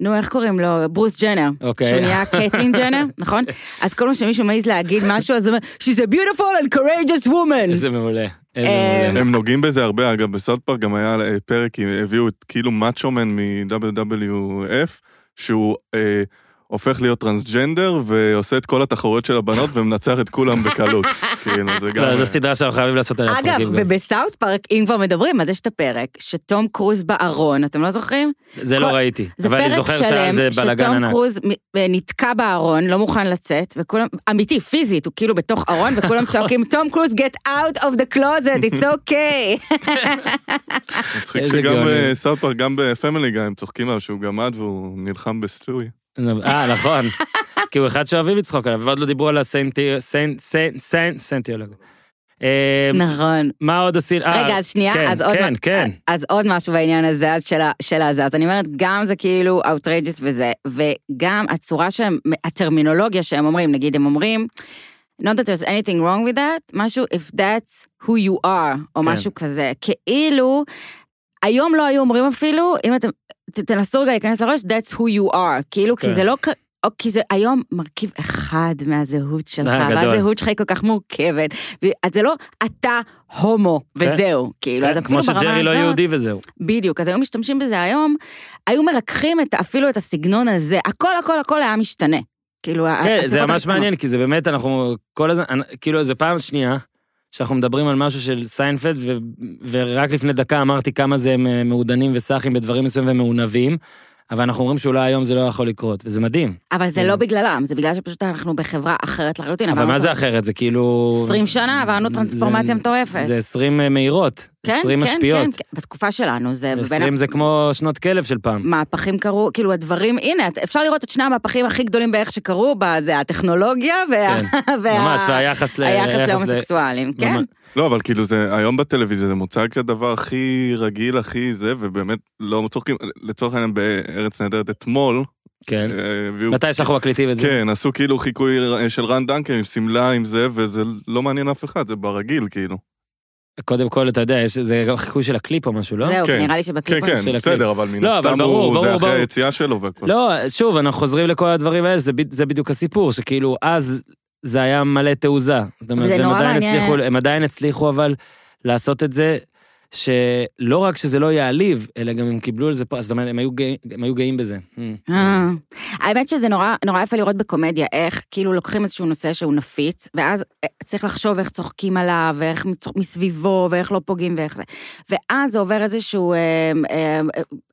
נו, איך קוראים לו? ברוס ג'נר. אוקיי. שהוא נהיה קייטלין ג'נר, נכון? אז כל פעם שמישהו מעז להגיד משהו, אז הוא אומר, She's a beautiful and courageous woman. איזה מעולה. אה. הם נוגעים בזה הרבה, אגב, בסאוט פארק גם היה אה, פרק, הביאו את כאילו Macho Man מ-WWF, שהוא אה, הופך להיות טרנסג'נדר ועושה את כל התחרויות של הבנות ומנצח את כולם בקלות. כאילו, זה גם... לא, זו סדרה שאנחנו חייבים לעשות עליה אגב. ובסאוט פארק, אם כבר מדברים, אז יש את הפרק שתום קרוז בארון, אתם לא זוכרים? זה לא ראיתי, זה אבל אני זוכר שהיה שלם איזה בלאגן שתום ענק. קרוז מ- אה, נתקע בארון, לא מוכן לצאת, וכולם, אמיתי, פיזית, הוא כאילו בתוך ארון, וכולם צועקים, תום קרוז, get out of the closet, it's okay. מצחיק שגם. ב-South פארק, גם ב-Family Guy, הם צוחקים עליו שהוא גמד והוא נלחם ב-Stewie. אה, נכון. כי הוא אחד שאוהבים לצחוק עליו, ועוד לא דיברו על. סיינטולוג. אה, נכון. מה עוד עשינו? אה, רגע, אז שנייה, כן, אז עוד כן, מה- כן. אז עוד משהו בעניין הזה, אז של הזה. אז אני אומרת, גם זה כאילו outrageous וזה, וגם הצורה שהם, הטרמינולוגיה שהם אומרים, נגיד הם אומרים, not that there's anything wrong with that, משהו if that's who you are, או כן. משהו כזה. כאילו, היום לא היו אומרים אפילו, אם אתם, תנסו רגע להיכנס לראש, that's who you are, כאילו, כי כן. זה לא... או כי זה היום מרכיב אחד מהזהות שלך, אה. והזהות שלך היא כל כך מורכבת, ואז זה לא אתה הומו, וזהו, כאילו, אז כן, אפילו כמו ברמה שג'רי לא הזאת- יהודי וזהו. בדיוק, אז היו משתמשים בזה היום, היו מרככים את, אפילו את הסגנון הזה, הכל הכל הכל היה משתנה. כאילו, כן, זה ממש. מעניין, כי זה באמת, אנחנו כל הזמן, כאילו, זה פעם שנייה שאנחנו מדברים על משהו של סיינפלד, ו- ורק לפני דקה אמרתי כמה זה הם אה, מעודנים וסאחים בדברים מסוימים ומעונבים, אבל אנחנו אומרים שאולי היום זה לא יכול לקרות, וזה מדהים. אבל זה לא בגללם, זה בגלל שפשוט אנחנו בחברה אחרת לחלוטין. אבל מה זה אחרת? זה כאילו... 20 שנה עברנו טרנספורמציה מטורפת. זה 20 מהירות, כן, 20 כן, משפיעות. כן, כן, בתקופה שלנו, זה בין 20 זה כמו שנות כלב של פעם. מהפכים קרו, כאילו הדברים, הנה, אפשר לראות את שני המהפכים הכי גדולים בערך שקרו, זה הטכנולוגיה וה... כן, וה- ממש, והיחס ל... היחס היחס ל- להומוסקסואלים, כן. ממש. לא, אבל כאילו זה, היום בטלוויזיה זה מוצג כדבר הכי רגיל, הכי זה, ובאמת לא צוחקים, לצורך העניין בארץ נהדרת אתמול, כן. אה, הביאו... מתי שאנחנו מקליטים את זה? כן, עשו כאילו חיקוי של רן דנקר עם שמלה עם זה, וזה לא מעניין אף אחד, זה ברגיל כאילו. קודם כל, אתה יודע, יש- זה גם חיקוי של הקליפ או משהו, לא? זהו, כן. נראה לי כן, שבקליפ... כן, של בסדר, אבל מן לא, אבל הסתם ברור, הוא, זה ברור, אחרי ברור. היציאה שלו והכל. לא, שוב, אנחנו חוזרים לכל הדברים האלה, זה, ב- זה בדיוק הסיפור, שכאילו אז זה היה מלא תעוזה. זאת אומרת, זה הם נורא עדיין, מעניין. הצליחו, הם עדיין הצליחו אבל לעשות את זה, שלא רק שזה לא יעליב, אלא גם הם קיבלו על זה פרס, זאת אומרת, הם היו, גאים, הם היו גאים בזה. אה. האמת שזה נורא, נורא יפה לראות בקומדיה, איך כאילו לוקחים איזשהו נושא שהוא נפיץ, ואז אה, צריך לחשוב איך צוחקים עליו, ואיך מסביבו, ואיך לא פוגעים ואיך זה. ואז זה עובר איזשהו אה, אה,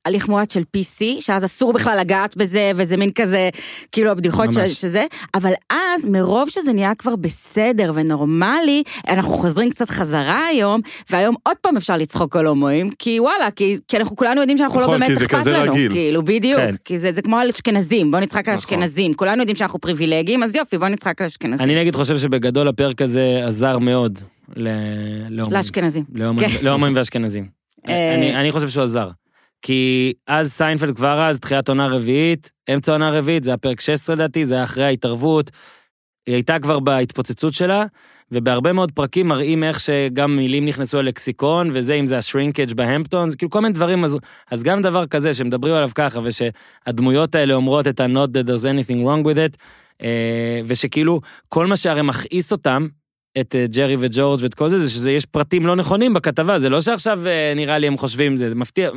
הליך מועט של PC, שאז אסור בכלל לגעת בזה, וזה מין כזה, כאילו הבדיחות ש, ממש. שזה, אבל אז מרוב שזה נהיה כבר בסדר ונורמלי, אנחנו חוזרים קצת חזרה היום, והיום עוד פעם אפשר לצחוק על הומואים, כי וואלה, כי, כי אנחנו כולנו יודעים שאנחנו נכון, לא באמת אכפת לנו. רגיל. כאילו, בדיוק, כן. כי זה, זה כמו על אשכנזים, בוא נצחק על נכון. אשכנזים. כולנו יודעים שאנחנו פריבילגים, אז יופי, בוא נצחק על אשכנזים. אני נגיד חושב שבגדול הפרק הזה עזר מאוד ל- להומואים. לאשכנזים. להומואים- כן. ואשכנזים. אה. אני, אני חושב שהוא עזר. כי אז סיינפלד כבר אז, תחילת עונה רביעית, אמצע עונה רביעית, זה היה פרק 16 לדעתי, זה היה אחרי ההתערבות. היא הייתה כבר בהתפוצצות שלה, ובהרבה מאוד פרקים מראים איך שגם מילים נכנסו ללקסיקון, וזה, אם זה ה-shrinkage בהמפטון, זה כאילו כל מיני דברים, אז, אז גם דבר כזה שמדברים עליו ככה, ושהדמויות האלה אומרות את ה-not that there's anything wrong with it, אה, ושכאילו, כל מה שהרי מכעיס אותם, את אה, ג'רי וג'ורג' ואת כל זה, זה שיש פרטים לא נכונים בכתבה, זה לא שעכשיו אה, נראה לי הם חושבים, זה, זה מפתיע,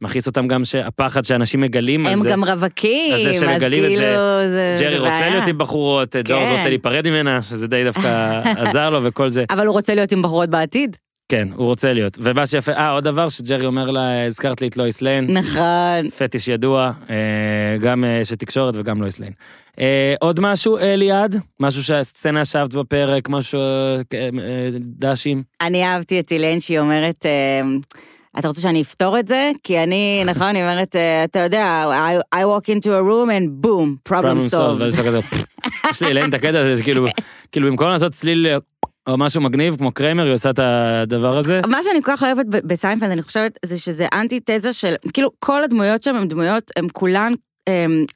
מכעיס אותם גם שהפחד שאנשים מגלים על הם זה. גם רווקים, אז זה אז שמגלים את כאילו... זה, זה ג'רי רוצה. להיות עם בחורות, ג'ורג' כן. רוצה להיפרד ממנה, שזה די דווקא עזר לו וכל זה. אבל הוא רוצה להיות עם בחורות בעתיד. כן, הוא רוצה להיות. ומה שיפה, אה, עוד דבר שג'רי אומר לה, הזכרת לי את לואיס ליין, נכון. פטיש ידוע, אה, גם אה, של תקשורת וגם לואיס ליין. אה, עוד משהו, אליעד? משהו שהסצנה שאהבת בפרק, משהו, דשים? אני אהבתי את איליין שהיא אומרת, אתה רוצה שאני אפתור את זה? כי אני, נכון, היא אומרת, אתה יודע, I, I walk into a room and boom, problem solved. יש לי איליין את הקטע הזה, שכאילו, כאילו במקום לעשות צליל או משהו מגניב, כמו קריימר, היא עושה את הדבר הזה. מה שאני כל כך אוהבת בסיינפלד, אני חושבת, זה שזה אנטי תזה של, כאילו, כל הדמויות שם הן דמויות, הן כולן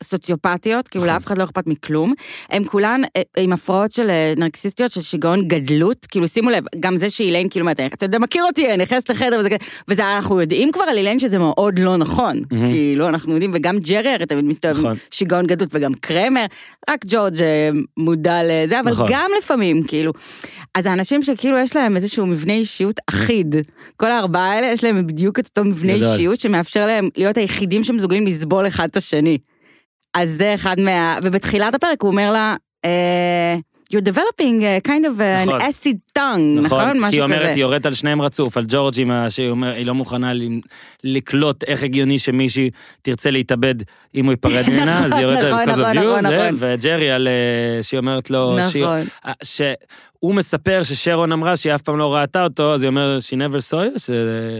סוציופטיות, כאילו. לאף אחד לא אכפת מכלום. הן כולן אה, עם הפרעות של אה, נרקסיסטיות, של שיגעון גדלות, כאילו שימו לב, גם זה שאיליין כאילו אומרת, אתה יודע, מכיר אותי, אני נכנסת לחדר וזה כזה, וזה אנחנו יודעים כבר על איליין שזה מאוד לא נכון. כאילו, אנחנו יודעים, וגם ג'רי הרי תמיד מסתובב עם נכון. שיגעון גדלות, וגם קרמר, רק ג'ורג' אה, מודע לזה, אבל נכון. גם לפעמים, כאילו. אז האנשים שכאילו יש להם איזשהו מבנה אישיות אחיד, כל הארבעה האלה יש להם בדיוק את אותו מבנה. אישיות שמאפשר להם להיות היחידים שמסוגלים לסבול אחד את השני. אז זה אחד מה... ובתחילת הפרק הוא אומר לה, אה, You're developing a kind of an נכון. acid tongue, נכון? נכון, כי משהו היא אומרת, כזה. היא יורדת על שניהם רצוף, על ג'ורג' עם ה- שהיא אומרת, היא לא מוכנה לקלוט איך הגיוני שמישהי תרצה להתאבד אם הוא ייפרד ממנה, אז היא יורדת נכון, על כזה נכון, נכון, זה, נכון. וג'רי על... אה, שהיא אומרת לו, שהיא- נכון. אה, שהוא מספר ששרון אמרה שהיא אף פעם לא ראתה אותו, אז היא אומרת, she never saw you, ש-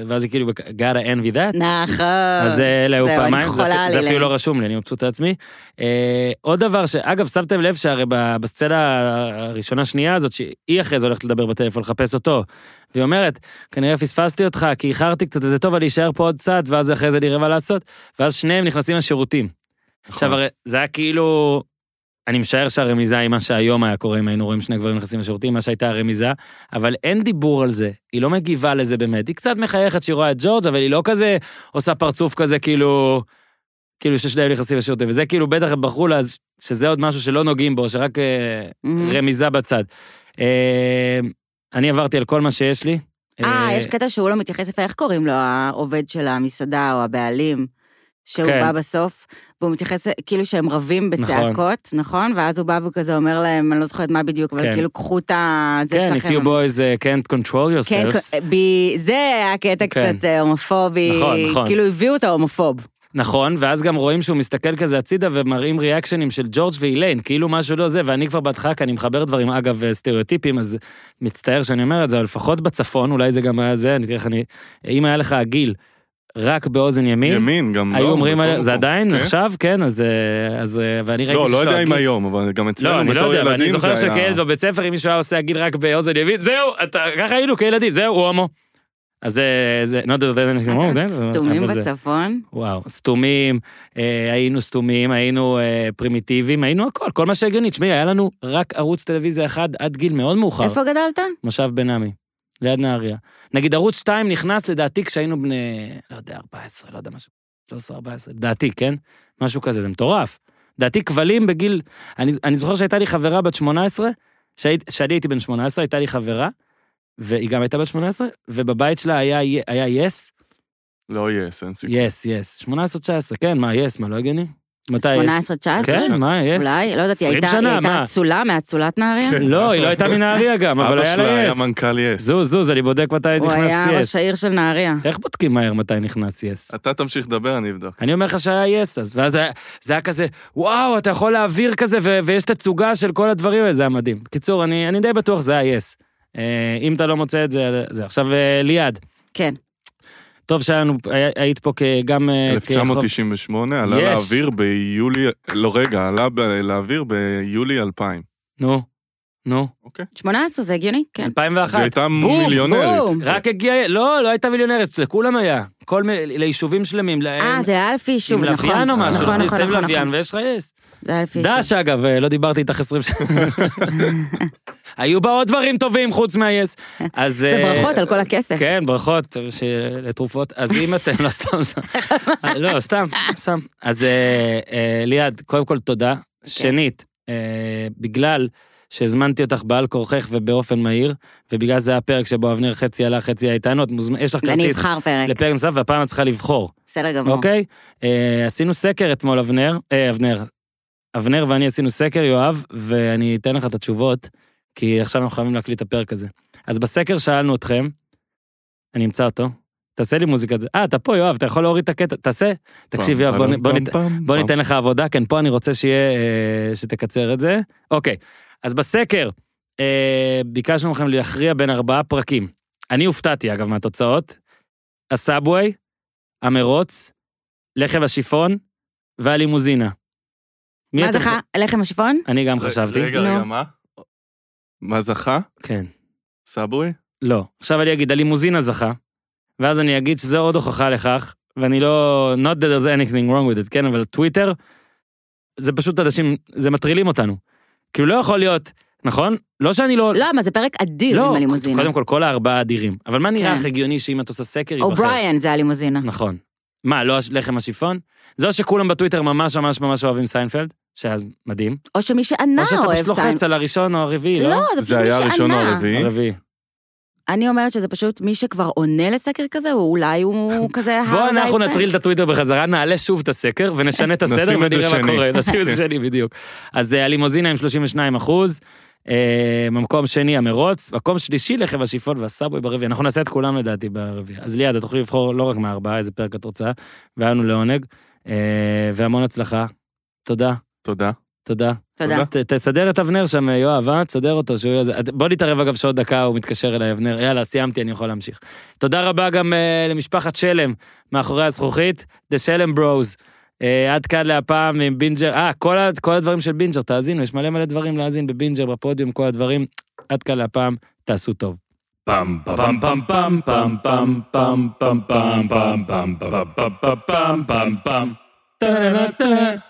ואז היא כאילו, gotta envy that. נכון. אז אה, אלה היו פעמיים, זה אפילו-. לא רשום לי, אני מבסוט עצמי. אה, עוד דבר שאגב, שמתם לב שהרי ב- בסצנה הראשונה-שנייה הזאת, שהיא אחרי זה הולכת לדבר בטלפון, לחפש אותו, והיא אומרת, כנראה פספסתי אותך, כי איחרתי קצת, וזה טוב, אני אשאר פה עוד קצת, ואז אחרי זה נראה מה לעשות, ואז שניהם נכנסים לשירותים. עכשיו, הרי זה היה כאילו... אני משער שהרמיזה היא מה שהיום היה קורה אם היינו רואים שני גברים נכנסים לשירותים, מה שהייתה הרמיזה, אבל אין דיבור על זה, היא לא מגיבה לזה באמת. היא קצת מחייכת שהיא רואה את ג'ורג', אבל היא לא כזה עושה פרצוף כזה כאילו, כאילו ששניהם נכנסים לשירותים, וזה כאילו בטח הם בחרו לה, שזה עוד משהו שלא נוגעים בו, שרק אה, מהמם. רמיזה בצד. אה, אני עברתי על כל מה שיש לי. אה, יש קטע שהוא לא מתייחס יפה, איך קוראים לו, העובד של המסעדה או הבעלים? שהוא כן. בא בסוף, והוא מתייחס, כאילו שהם רבים בצעקות, נכון? ואז הוא בא וכזה אומר להם, אני לא זוכרת מה בדיוק, אבל כן. כאילו, קחו את ה... זה כן, if שלכם. you boys uh, can't control כן, yourselves. ב- זה היה קטע כן. קצת אה, הומופובי, נכון, נכון. כאילו הביאו את ההומופוב. נכון, ואז גם רואים שהוא מסתכל כזה הצידה ומראים ריאקשנים של ג'ורג' ואיליין, כאילו משהו לא זה, ואני כבר בהתחלה, כי אני מחבר דברים, אגב, סטריאוטיפים, אז מצטער שאני אומר את זה, אבל לפחות בצפון, אולי זה גם היה זה, אני לך, אני... אם היה לך הגיל רק באוזן ימין, ימין, גם לא. היו אומרים, בכל עליה- זה. עדיין כן? נחשב, כן, אז... אה, אז אה, ואני ראיתי לא, לא יודע אם היום, אבל גם אצלנו לא, אני לא יודע, אבל אני זוכר. שכילד בבית ספר, אם מישהו היה עושה הגיל רק באוזן ימין, זהו, אתה, ככה היינו כילדים, זהו, הוא הומו. אז זה, זה, לא יודע, זה anything wrong, זה- סתומים זה- בצפון. וואו, סתומים, אה, היינו סתומים, היינו אה, פרימיטיביים, היינו הכל, כל מה שהגיוני. תשמעי, היה לנו רק ערוץ טלוויזיה אחד עד גיל מאוד מאוחר, איפה גדלת? מושב בן עמי, ליד נהריה. נגיד ערוץ 2 נכנס לדעתי כשהיינו בני, לא יודע, 14, לא יודע, משהו, 13, 14, לדעתי, כן? משהו כזה, זה מטורף. לדעתי כבלים בגיל, אני, אני זוכר שהייתה לי חברה בת 18, שהיית- שאני הייתי בן 18, הייתה לי חברה, והיא גם הייתה בת 18, ובבית שלה היה, היה יס, לא יס, אין סיכוי. יס, יס. 18-19, כן, מה, יס, מה, לא הגיוני? מתי יש? 18-19? כן, מה, יס? אולי, לא יודעת, היא 20 הייתה? אצולה מאצולת נהריה? כן. לא, היא לא הייתה מנהריה גם, אבל אבא היה שלה לה היה יס. מנכ"ל יס. זוז, זוז, אני בודק מתי הוא נכנס היה יס. ראש העיר של נהריה. איך בודקים מהר מתי נכנס יס? אתה תמשיך לדבר, אני אבדוק. אני אומר לך שהיה יס אז, ואז היה- זה היה כזה, וואו, אתה יכול להעביר כזה, ויש תצוגה של כל הדברים האלה, זה היה מדהים. בקיצור, אני אני די בטוח זה היה יס. אה, אם אתה לא מוצא את זה, זה. עכשיו, אה, ליעד, כן. טוב שהיינו, היה- היית פה כגם... אה, כחוב- 1998 עלה יש. לאוויר ביולי, לא רגע, עלה ב- לאוויר ביולי 2000. נו, נו, אוקיי. 18 זה הגיוני? כן. 2001. זו הייתה בום, מיליונרית. בום. רק הגיע, לא, לא הייתה מיליונרית, לכולם היה. כל מי, ליישובים שלמים. אה, זה היה לפי יישוב, עם נכון. לוויין או משהו, נכון, נכון, מסביב נכון, לוויין נכון. ויש לך יס. זה היה לפי יישוב. דש אגב, אה, לא דיברתי איתך 20 שנה. היו בה עוד דברים טובים חוץ מהיס. אז... זה אה, על כל הכסף. כן, ברכות לתרופות. אז אם אתם, לא סתם, סתם. לא, סתם, סתם. אז אה, אה, ליעד, קודם כל תודה. כן. שנית, בגלל שהזמנתי אותך בעל כורכך ובאופן מהיר, ובגלל זה היה פרק שבו אבנר חצי עלה, חצי היה איתנו, את מוזמנת, יש לך אני כרטיס אבחר פרק. לפרק נוסף, והפעם את צריכה לבחור. בסדר גמור. אוקיי? אה, עשינו סקר אתמול, אבנר, אה, אבנר. אבנר ואני עשינו סקר, יואב, ואני אתן לך את התשובות, כי עכשיו אנחנו חייבים להקליט את הפרק הזה. אז בסקר שאלנו אתכם, אני אמצא אותו, תעשה לי מוזיקה. אה, אתה פה, יואב, אתה יכול להוריד את הקטע, תעשה. תקשיב, יואב, בוא, נ- בוא, נת, בוא ניתן לך עבודה, כן, פה אני רוצה שיהיה, אה, שתקצר את זה. אוקיי, אז בסקר, אה, ביקשנו מכם להכריע בין ארבעה פרקים. אני הופתעתי, אגב, מהתוצאות. הסאבווי, המרוץ, לחם השיפון והלימוזינה. מה אתם- זכה? לחם השיפון? אני גם חשבתי. רגע. רגע, מה? מה זכה? כן. סאבווי? לא. עכשיו אני אגיד, הלימוזינה זכה, ואז אני אגיד שזה עוד הוכחה לכך, ואני לא... not that there's anything wrong with it, כן, אבל טוויטר זה פשוט אנשים, זה מטרילים אותנו. כאילו לא יכול להיות, נכון? לא שאני לא... לא, מה, זה פרק אדיר לא, עם הלימוזינה. קודם כל, כל הארבעה אדירים. אבל מה נראה כן. לך הגיוני שאם את עושה סקר, ייבחר? אובריין זה הלימוזינה. נכון. מה, לא לחם השיפון? זה שכולם בטוויטר ממש ממש ממש אוהבים סיינפלד, שהיה מדהים, או שמי שענה או שאתה אוהב פשוט לוחץ. על הראשון או הרביעי, לא? לא, זה פשוט זה מי היה הראשון או שענה. הרביעי? הרביעי. אני אומרת שזה פשוט מי שכבר עונה לסקר כזה, הוא אולי הוא כזה... בוא אנחנו. נטריל את הטוויטר בחזרה, נעלה שוב את הסקר ונשנה את הסדר זה ונראה מה. קורה, נשים את זה שני בדיוק. אז אה, הלימוזינה עם 32 אחוז, אה, מקום שני המרוץ, מקום שלישי לחם השיפון והסאבווי ברביעי, אנחנו נעשה את כולם לדעתי ברביעי. אז ליעד, את תוכלי לבחור לא רק מהארבעה, איזה פרק את רוצה, והיה לנו לעונג, אה, והמון הצלחה. תודה, תודה. תודה. תודה. ת- תסדר את אבנר שם, יואב, אה? תסדר אותו, שהוא. בוא נתערב אגב שעוד דקה, הוא מתקשר אליי, אבנר. יאללה, סיימתי, אני יכול להמשיך. תודה רבה גם אה, למשפחת שלם, מאחורי הזכוכית, The שלם ברוז. אה, עד כאן להפעם עם בינג'ר, אה, כל, כל הדברים של בינג'ר, תאזינו, יש מלא מלא דברים להאזין בבינג'ר, בפודיום, כל הדברים. עד כאן להפעם, תעשו טוב. Pam pam pam pam pam pam pam pam pam pam pam pam pam pam pam pam Ta-da-da-da.